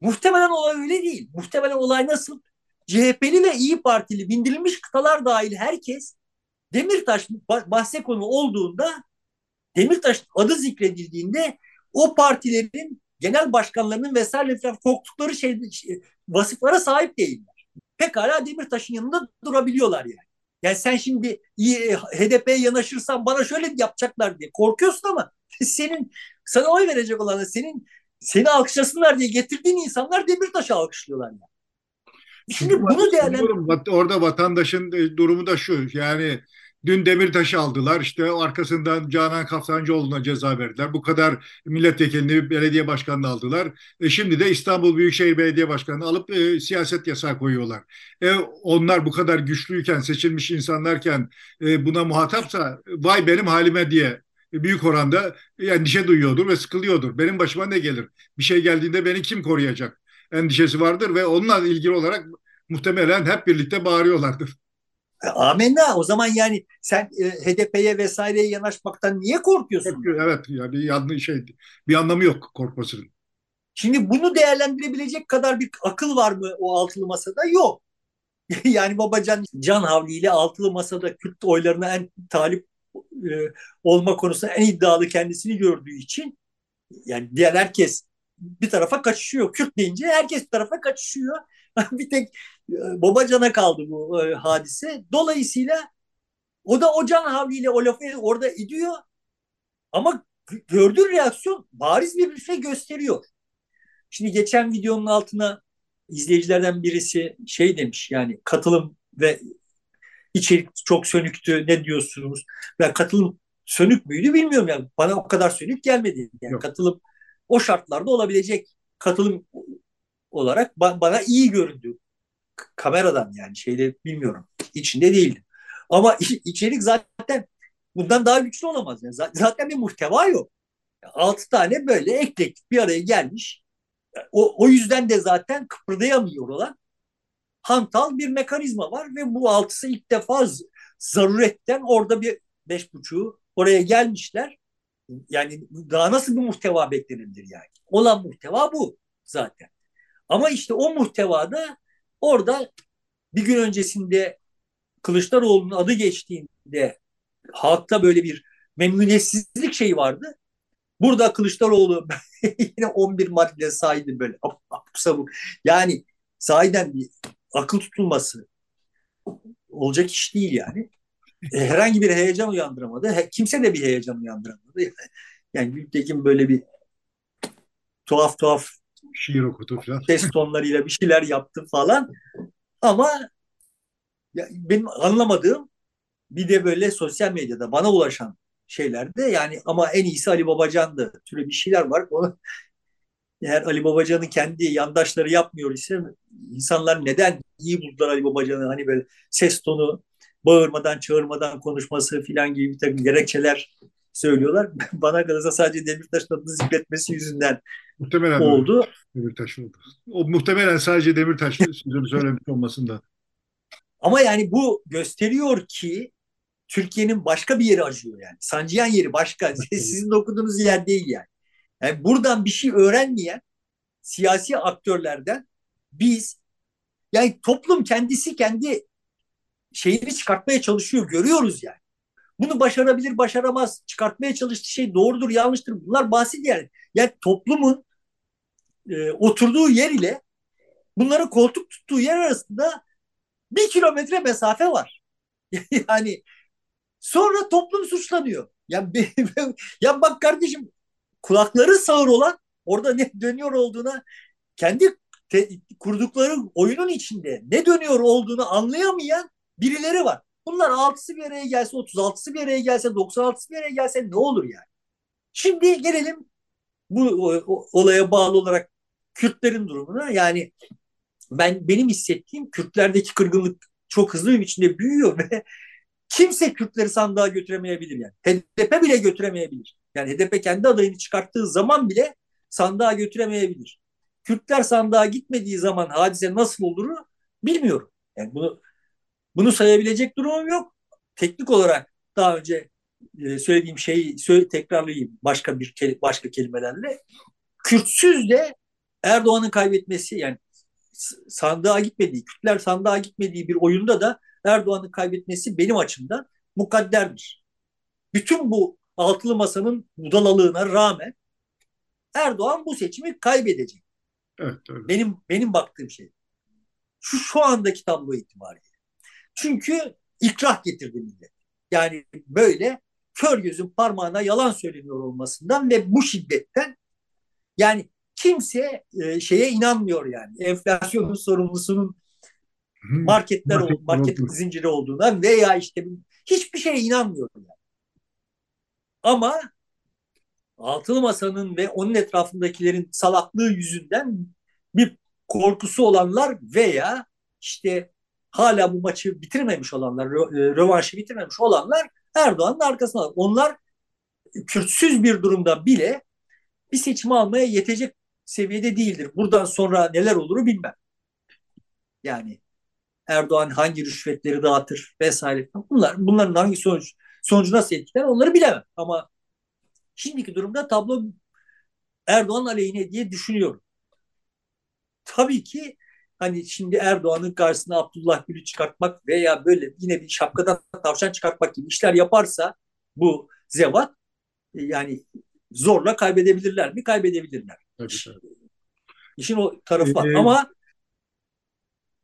Muhtemelen olay öyle değil. Muhtemelen olay nasıl? CHP'li ve İyi Partili bindirilmiş kıtalar dahil herkes Demirtaş bahse konu olduğunda Demirtaş adı zikredildiğinde o partilerin genel başkanlarının vesaire korktukları şey, şey, vasıflara sahip değiller. Pekala Demirtaş'ın yanında durabiliyorlar yani. Yani sen şimdi HDP'ye yanaşırsan bana şöyle yapacaklar diye korkuyorsun ama senin sana oy verecek olan senin seni alkışlasınlar diye getirdiğin insanlar Demirtaş'ı alkışlıyorlar yani. Şimdi bunu değerlendir. Orada vatandaşın e, durumu da şu yani Dün Demirtaş'ı aldılar. İşte arkasından Canan Kaftancıoğlu'na ceza verdiler. Bu kadar milletvekilini belediye başkanını aldılar. E şimdi de İstanbul Büyükşehir Belediye Başkanı'nı alıp e, siyaset yasağı koyuyorlar. E, onlar bu kadar güçlüyken, seçilmiş insanlarken e, buna muhatapsa vay benim halime diye büyük oranda endişe duyuyordur ve sıkılıyordur. Benim başıma ne gelir? Bir şey geldiğinde beni kim koruyacak? Endişesi vardır ve onunla ilgili olarak muhtemelen hep birlikte bağırıyorlardır. E, amenna. O zaman yani sen e, HDP'ye vesaireye yanaşmaktan niye korkuyorsun? Evet ya bir yanlış şey bir anlamı yok korkmasının. Şimdi bunu değerlendirebilecek kadar bir akıl var mı o altılı masada? Yok. yani Babacan Can Havli ile altılı masada Kürt oylarına en talip e, olma konusunda en iddialı kendisini gördüğü için yani diğer herkes bir tarafa kaçışıyor. Kürt deyince herkes bir tarafa kaçışıyor. bir tek Babacan'a kaldı bu e, hadise. Dolayısıyla o da o can havliyle o lafı orada ediyor. Ama gördüğü reaksiyon bariz bir şey gösteriyor. Şimdi geçen videonun altına izleyicilerden birisi şey demiş yani katılım ve içerik çok sönüktü ne diyorsunuz? Ben katılım sönük müydü bilmiyorum yani bana o kadar sönük gelmedi. Yani Yok. katılım o şartlarda olabilecek katılım olarak ba- bana iyi göründü. Kameradan yani şeyde bilmiyorum. içinde değildi. Ama içerik zaten bundan daha güçlü olamaz. Yani zaten bir muhteva yok. Altı tane böyle eklektik bir araya gelmiş. O, o yüzden de zaten kıpırdayamıyor olan hantal bir mekanizma var ve bu altısı ilk defa zaruretten orada bir beş buçuğu oraya gelmişler. Yani daha nasıl bir muhteva beklenebilir yani? Olan muhteva bu zaten. Ama işte o muhtevada orada bir gün öncesinde Kılıçdaroğlu'nun adı geçtiğinde halkta böyle bir memnuniyetsizlik şeyi vardı. Burada Kılıçdaroğlu yine 11 madde saydı böyle. Yani sahiden bir akıl tutulması olacak iş değil yani. E, herhangi bir heyecan uyandıramadı. Kimse de bir heyecan uyandıramadı. Yani Gültekin böyle bir tuhaf tuhaf şiir okudu falan. Ses tonlarıyla bir şeyler yaptı falan. Ama ya benim anlamadığım bir de böyle sosyal medyada bana ulaşan şeylerde yani ama en iyisi Ali Babacan'dı. Türe bir şeyler var. Onu, eğer Ali Babacan'ın kendi yandaşları yapmıyor ise insanlar neden iyi buldular Ali Babacan'ı hani böyle ses tonu bağırmadan çağırmadan konuşması filan gibi bir takım gerekçeler söylüyorlar. Bana kalırsa sadece Demirtaş'ın adını zikretmesi yüzünden muhtemelen oldu. Demirtaş oldu. O muhtemelen sadece Demirtaş sözünü söylemiş olmasında. Ama yani bu gösteriyor ki Türkiye'nin başka bir yeri acıyor yani. Sancıyan yeri başka. Sizin okuduğunuz yer değil yani. Yani buradan bir şey öğrenmeyen siyasi aktörlerden biz yani toplum kendisi kendi şeyini çıkartmaya çalışıyor. Görüyoruz yani. Bunu başarabilir, başaramaz. Çıkartmaya çalıştığı şey doğrudur, yanlıştır. Bunlar basit yani. Yani toplumun e, oturduğu yer ile bunları koltuk tuttuğu yer arasında bir kilometre mesafe var. yani sonra toplum suçlanıyor. Ya, ya bak kardeşim kulakları sağır olan orada ne dönüyor olduğuna kendi te, kurdukları oyunun içinde ne dönüyor olduğunu anlayamayan birileri var. Bunlar 6'sı bir araya gelse, 36'sı bir araya gelse, 96'sı bir araya gelse ne olur yani? Şimdi gelelim bu olaya bağlı olarak Kürtlerin durumuna. Yani ben benim hissettiğim Kürtlerdeki kırgınlık çok hızlı bir biçimde büyüyor ve kimse Kürtleri sandığa götüremeyebilir yani. HDP bile götüremeyebilir. Yani HDP kendi adayını çıkarttığı zaman bile sandığa götüremeyebilir. Kürtler sandığa gitmediği zaman hadise nasıl olur bilmiyorum. Yani bunu bunu sayabilecek durumum yok. Teknik olarak daha önce e, söylediğim şeyi söyle, tekrarlayayım başka bir başka kelimelerle. Kürtsüz de Erdoğan'ın kaybetmesi yani sandığa gitmediği, Kürtler sandığa gitmediği bir oyunda da Erdoğan'ın kaybetmesi benim açımdan mukadderdir. Bütün bu altılı masanın budalalığına rağmen Erdoğan bu seçimi kaybedecek. Evet, öyle. Benim benim baktığım şey. Şu şu andaki tablo itibariyle. Çünkü ikrah getirdi millet. Yani böyle kör gözün parmağına yalan söyleniyor olmasından ve bu şiddetten yani kimse e, şeye inanmıyor yani. Enflasyonun sorumlusunun marketler market, market zinciri olduğuna veya işte hiçbir şeye inanmıyor yani. Ama altılı masanın ve onun etrafındakilerin salaklığı yüzünden bir korkusu olanlar veya işte hala bu maçı bitirmemiş olanlar, e, rövanşı bitirmemiş olanlar Erdoğan'ın arkasında. Onlar Kürtsüz bir durumda bile bir seçimi almaya yetecek seviyede değildir. Buradan sonra neler oluru bilmem. Yani Erdoğan hangi rüşvetleri dağıtır vesaire. Bunlar bunların hangi sonuç sonucu nasıl etkiler onları bilemem. Ama şimdiki durumda tablo Erdoğan aleyhine diye düşünüyorum. Tabii ki hani şimdi Erdoğan'ın karşısına Abdullah Gül'ü çıkartmak veya böyle yine bir şapkadan tavşan çıkartmak gibi işler yaparsa bu zevat e, yani zorla kaybedebilirler mi? Kaybedebilirler. Tabii, tabii. İşin o tarafı var. Ee, Ama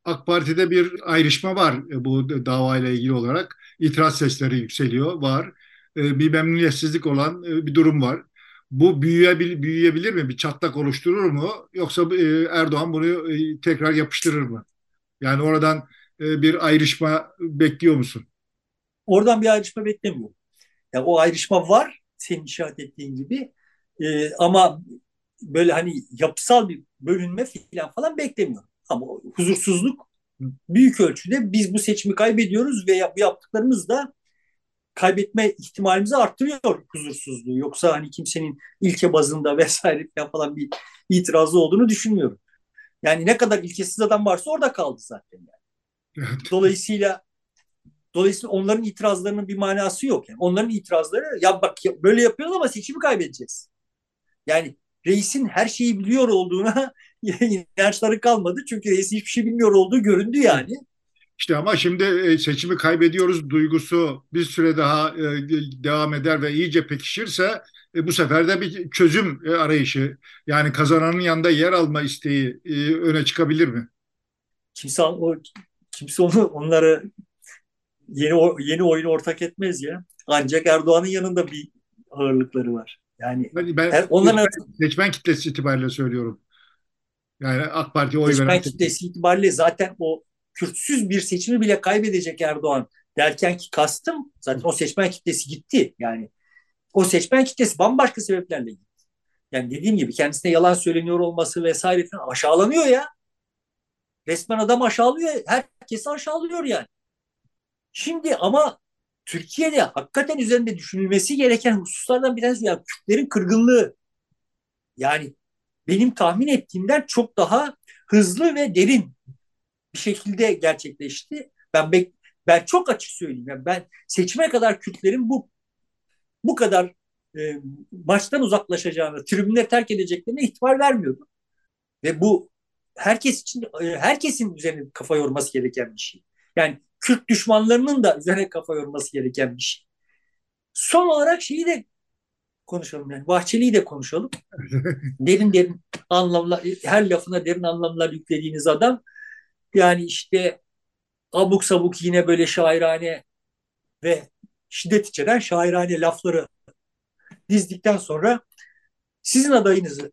AK Parti'de bir ayrışma var e, bu davayla ilgili olarak. İtiraz sesleri yükseliyor, var. E, bir memnuniyetsizlik olan bir durum var bu büyüyebilir, büyüyebilir mi? Bir çatlak oluşturur mu? Yoksa e, Erdoğan bunu e, tekrar yapıştırır mı? Yani oradan e, bir ayrışma bekliyor musun? Oradan bir ayrışma beklemiyorum. Yani o ayrışma var senin işaret ettiğin gibi. E, ama böyle hani yapısal bir bölünme falan falan beklemiyorum. Ama huzursuzluk büyük ölçüde biz bu seçimi kaybediyoruz ve bu yaptıklarımız da kaybetme ihtimalimizi arttırıyor huzursuzluğu. Yoksa hani kimsenin ilke bazında vesaire falan bir itirazı olduğunu düşünmüyorum. Yani ne kadar ilkesiz adam varsa orada kaldı zaten yani. Evet. Dolayısıyla dolayısıyla onların itirazlarının bir manası yok. Yani onların itirazları ya bak böyle yapıyoruz ama seçimi kaybedeceğiz. Yani reisin her şeyi biliyor olduğuna inançları kalmadı. Çünkü reis hiçbir şey bilmiyor olduğu göründü yani. İşte ama şimdi e, seçimi kaybediyoruz duygusu bir süre daha e, devam eder ve iyice pekişirse e, bu sefer de bir çözüm arayışı yani kazananın yanında yer alma isteği öne çıkabilir mi? Kimse o kimse onu onları yeni yeni oyunu ortak etmez ya. Ancak Erdoğan'ın yanında bir ağırlıkları var. Yani ben, ben onların seçmen, seçmen kitlesi itibariyle söylüyorum. Yani AK Parti oy veren kitlesi itibariyle zaten o Kürtsüz bir seçimi bile kaybedecek Erdoğan derken ki kastım zaten o seçmen kitlesi gitti. Yani o seçmen kitlesi bambaşka sebeplerle gitti. Yani dediğim gibi kendisine yalan söyleniyor olması vesaire falan aşağılanıyor ya. Resmen adam aşağılıyor. Herkesi aşağılıyor yani. Şimdi ama Türkiye'de hakikaten üzerinde düşünülmesi gereken hususlardan bir tanesi yani Kürtlerin kırgınlığı. Yani benim tahmin ettiğimden çok daha hızlı ve derin bir şekilde gerçekleşti. Ben bek ben çok açık söyleyeyim. Yani ben seçime kadar Kürtlerin bu bu kadar e, maçtan uzaklaşacağını, tribünleri terk edeceklerine ihtimal vermiyordum. Ve bu herkes için e, herkesin üzerine kafa yorması gereken bir şey. Yani Kürt düşmanlarının da üzerine kafa yorması gereken bir şey. Son olarak şeyi de konuşalım yani Bahçeli'yi de konuşalım. derin derin anlamlar her lafına derin anlamlar yüklediğiniz adam yani işte abuk sabuk yine böyle şairane ve şiddet içeren şairane lafları dizdikten sonra sizin adayınızı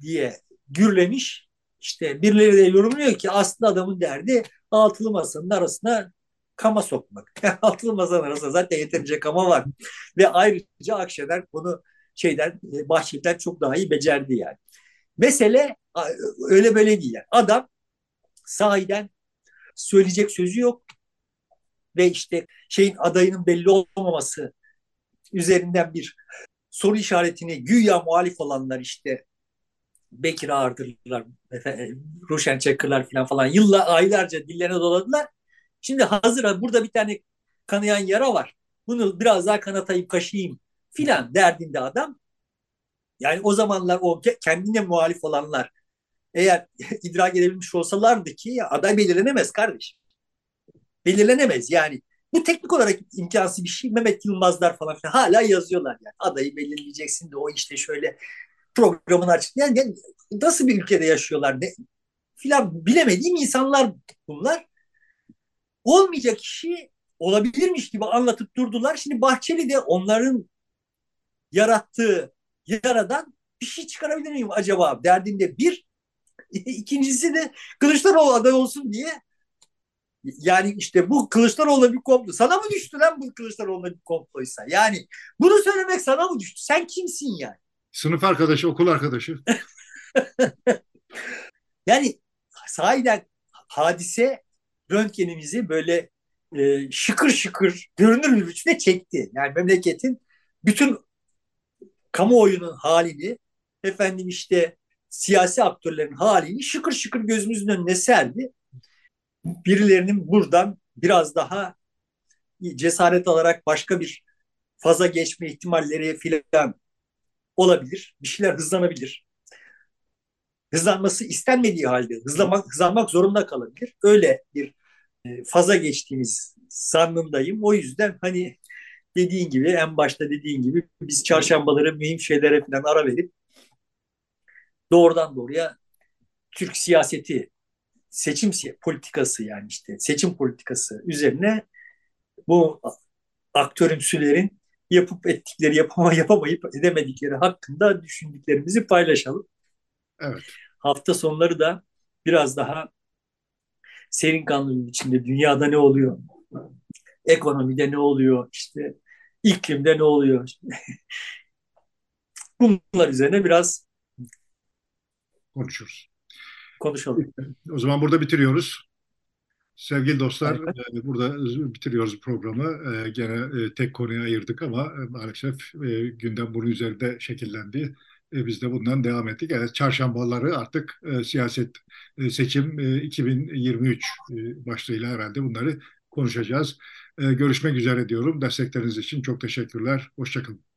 diye gürlemiş. İşte birileri de yorumluyor ki aslında adamın derdi altılı masanın arasına kama sokmak. altılı masanın arasında zaten yeterince kama var. Ve ayrıca Akşener bunu şeyden e, Bahçeli'den çok daha iyi becerdi yani. Mesele öyle böyle değil. Yani. Adam sahiden söyleyecek sözü yok ve işte şeyin adayının belli olmaması üzerinden bir soru işaretini güya muhalif olanlar işte Bekir Ağırdırlar, Ruşen Çakırlar falan falan yılla aylarca dillerine doladılar. Şimdi hazır burada bir tane kanayan yara var. Bunu biraz daha kanatayım kaşıyım filan derdinde adam. Yani o zamanlar o kendine muhalif olanlar eğer idrak edebilmiş olsalardı ki aday belirlenemez kardeşim. Belirlenemez yani. Bu teknik olarak imkansız bir şey. Mehmet Yılmazlar falan filan hala yazıyorlar yani. Adayı belirleyeceksin de o işte şöyle programını açıklayan yani nasıl bir ülkede yaşıyorlar ne filan bilemediğim insanlar bunlar. Olmayacak işi olabilirmiş gibi anlatıp durdular. Şimdi Bahçeli de onların yarattığı yaradan bir şey çıkarabilir miyim acaba derdinde bir İkincisi de Kılıçdaroğlu aday olsun diye yani işte bu Kılıçdaroğlu'na bir komplo. Sana mı düştü lan bu Kılıçdaroğlu'na bir komploysa? Yani bunu söylemek sana mı düştü? Sen kimsin yani? Sınıf arkadaşı, okul arkadaşı. yani sahiden hadise röntgenimizi böyle e, şıkır şıkır görünür bir biçimde çekti. Yani memleketin bütün kamuoyunun halini efendim işte siyasi aktörlerin halini şıkır şıkır gözümüzün önüne serdi. Birilerinin buradan biraz daha cesaret alarak başka bir faza geçme ihtimalleri filan olabilir. Bir şeyler hızlanabilir. Hızlanması istenmediği halde hızlamak, hızlanmak zorunda kalabilir. Öyle bir e, faza geçtiğimiz zannındayım. O yüzden hani dediğin gibi en başta dediğin gibi biz çarşambaları mühim şeylere falan ara verip doğrudan doğruya Türk siyaseti seçim politikası yani işte seçim politikası üzerine bu aktörümsülerin yapıp ettikleri yapama yapamayıp edemedikleri hakkında düşündüklerimizi paylaşalım. Evet. Hafta sonları da biraz daha serin kanlı bir biçimde dünyada ne oluyor? Ekonomide ne oluyor? İşte iklimde ne oluyor? Bunlar üzerine biraz konuşuruz. Konuşalım. O zaman burada bitiriyoruz. Sevgili dostlar, evet. E, burada bitiriyoruz programı. E, gene e, tek konuya ayırdık ama maalesef gündem bunun üzerinde şekillendi. E, biz de bundan devam ettik. Evet, çarşambaları artık e, siyaset e, seçim e, 2023 e, başlığıyla herhalde bunları konuşacağız. E, görüşmek üzere diyorum. Destekleriniz için çok teşekkürler. Hoşçakalın.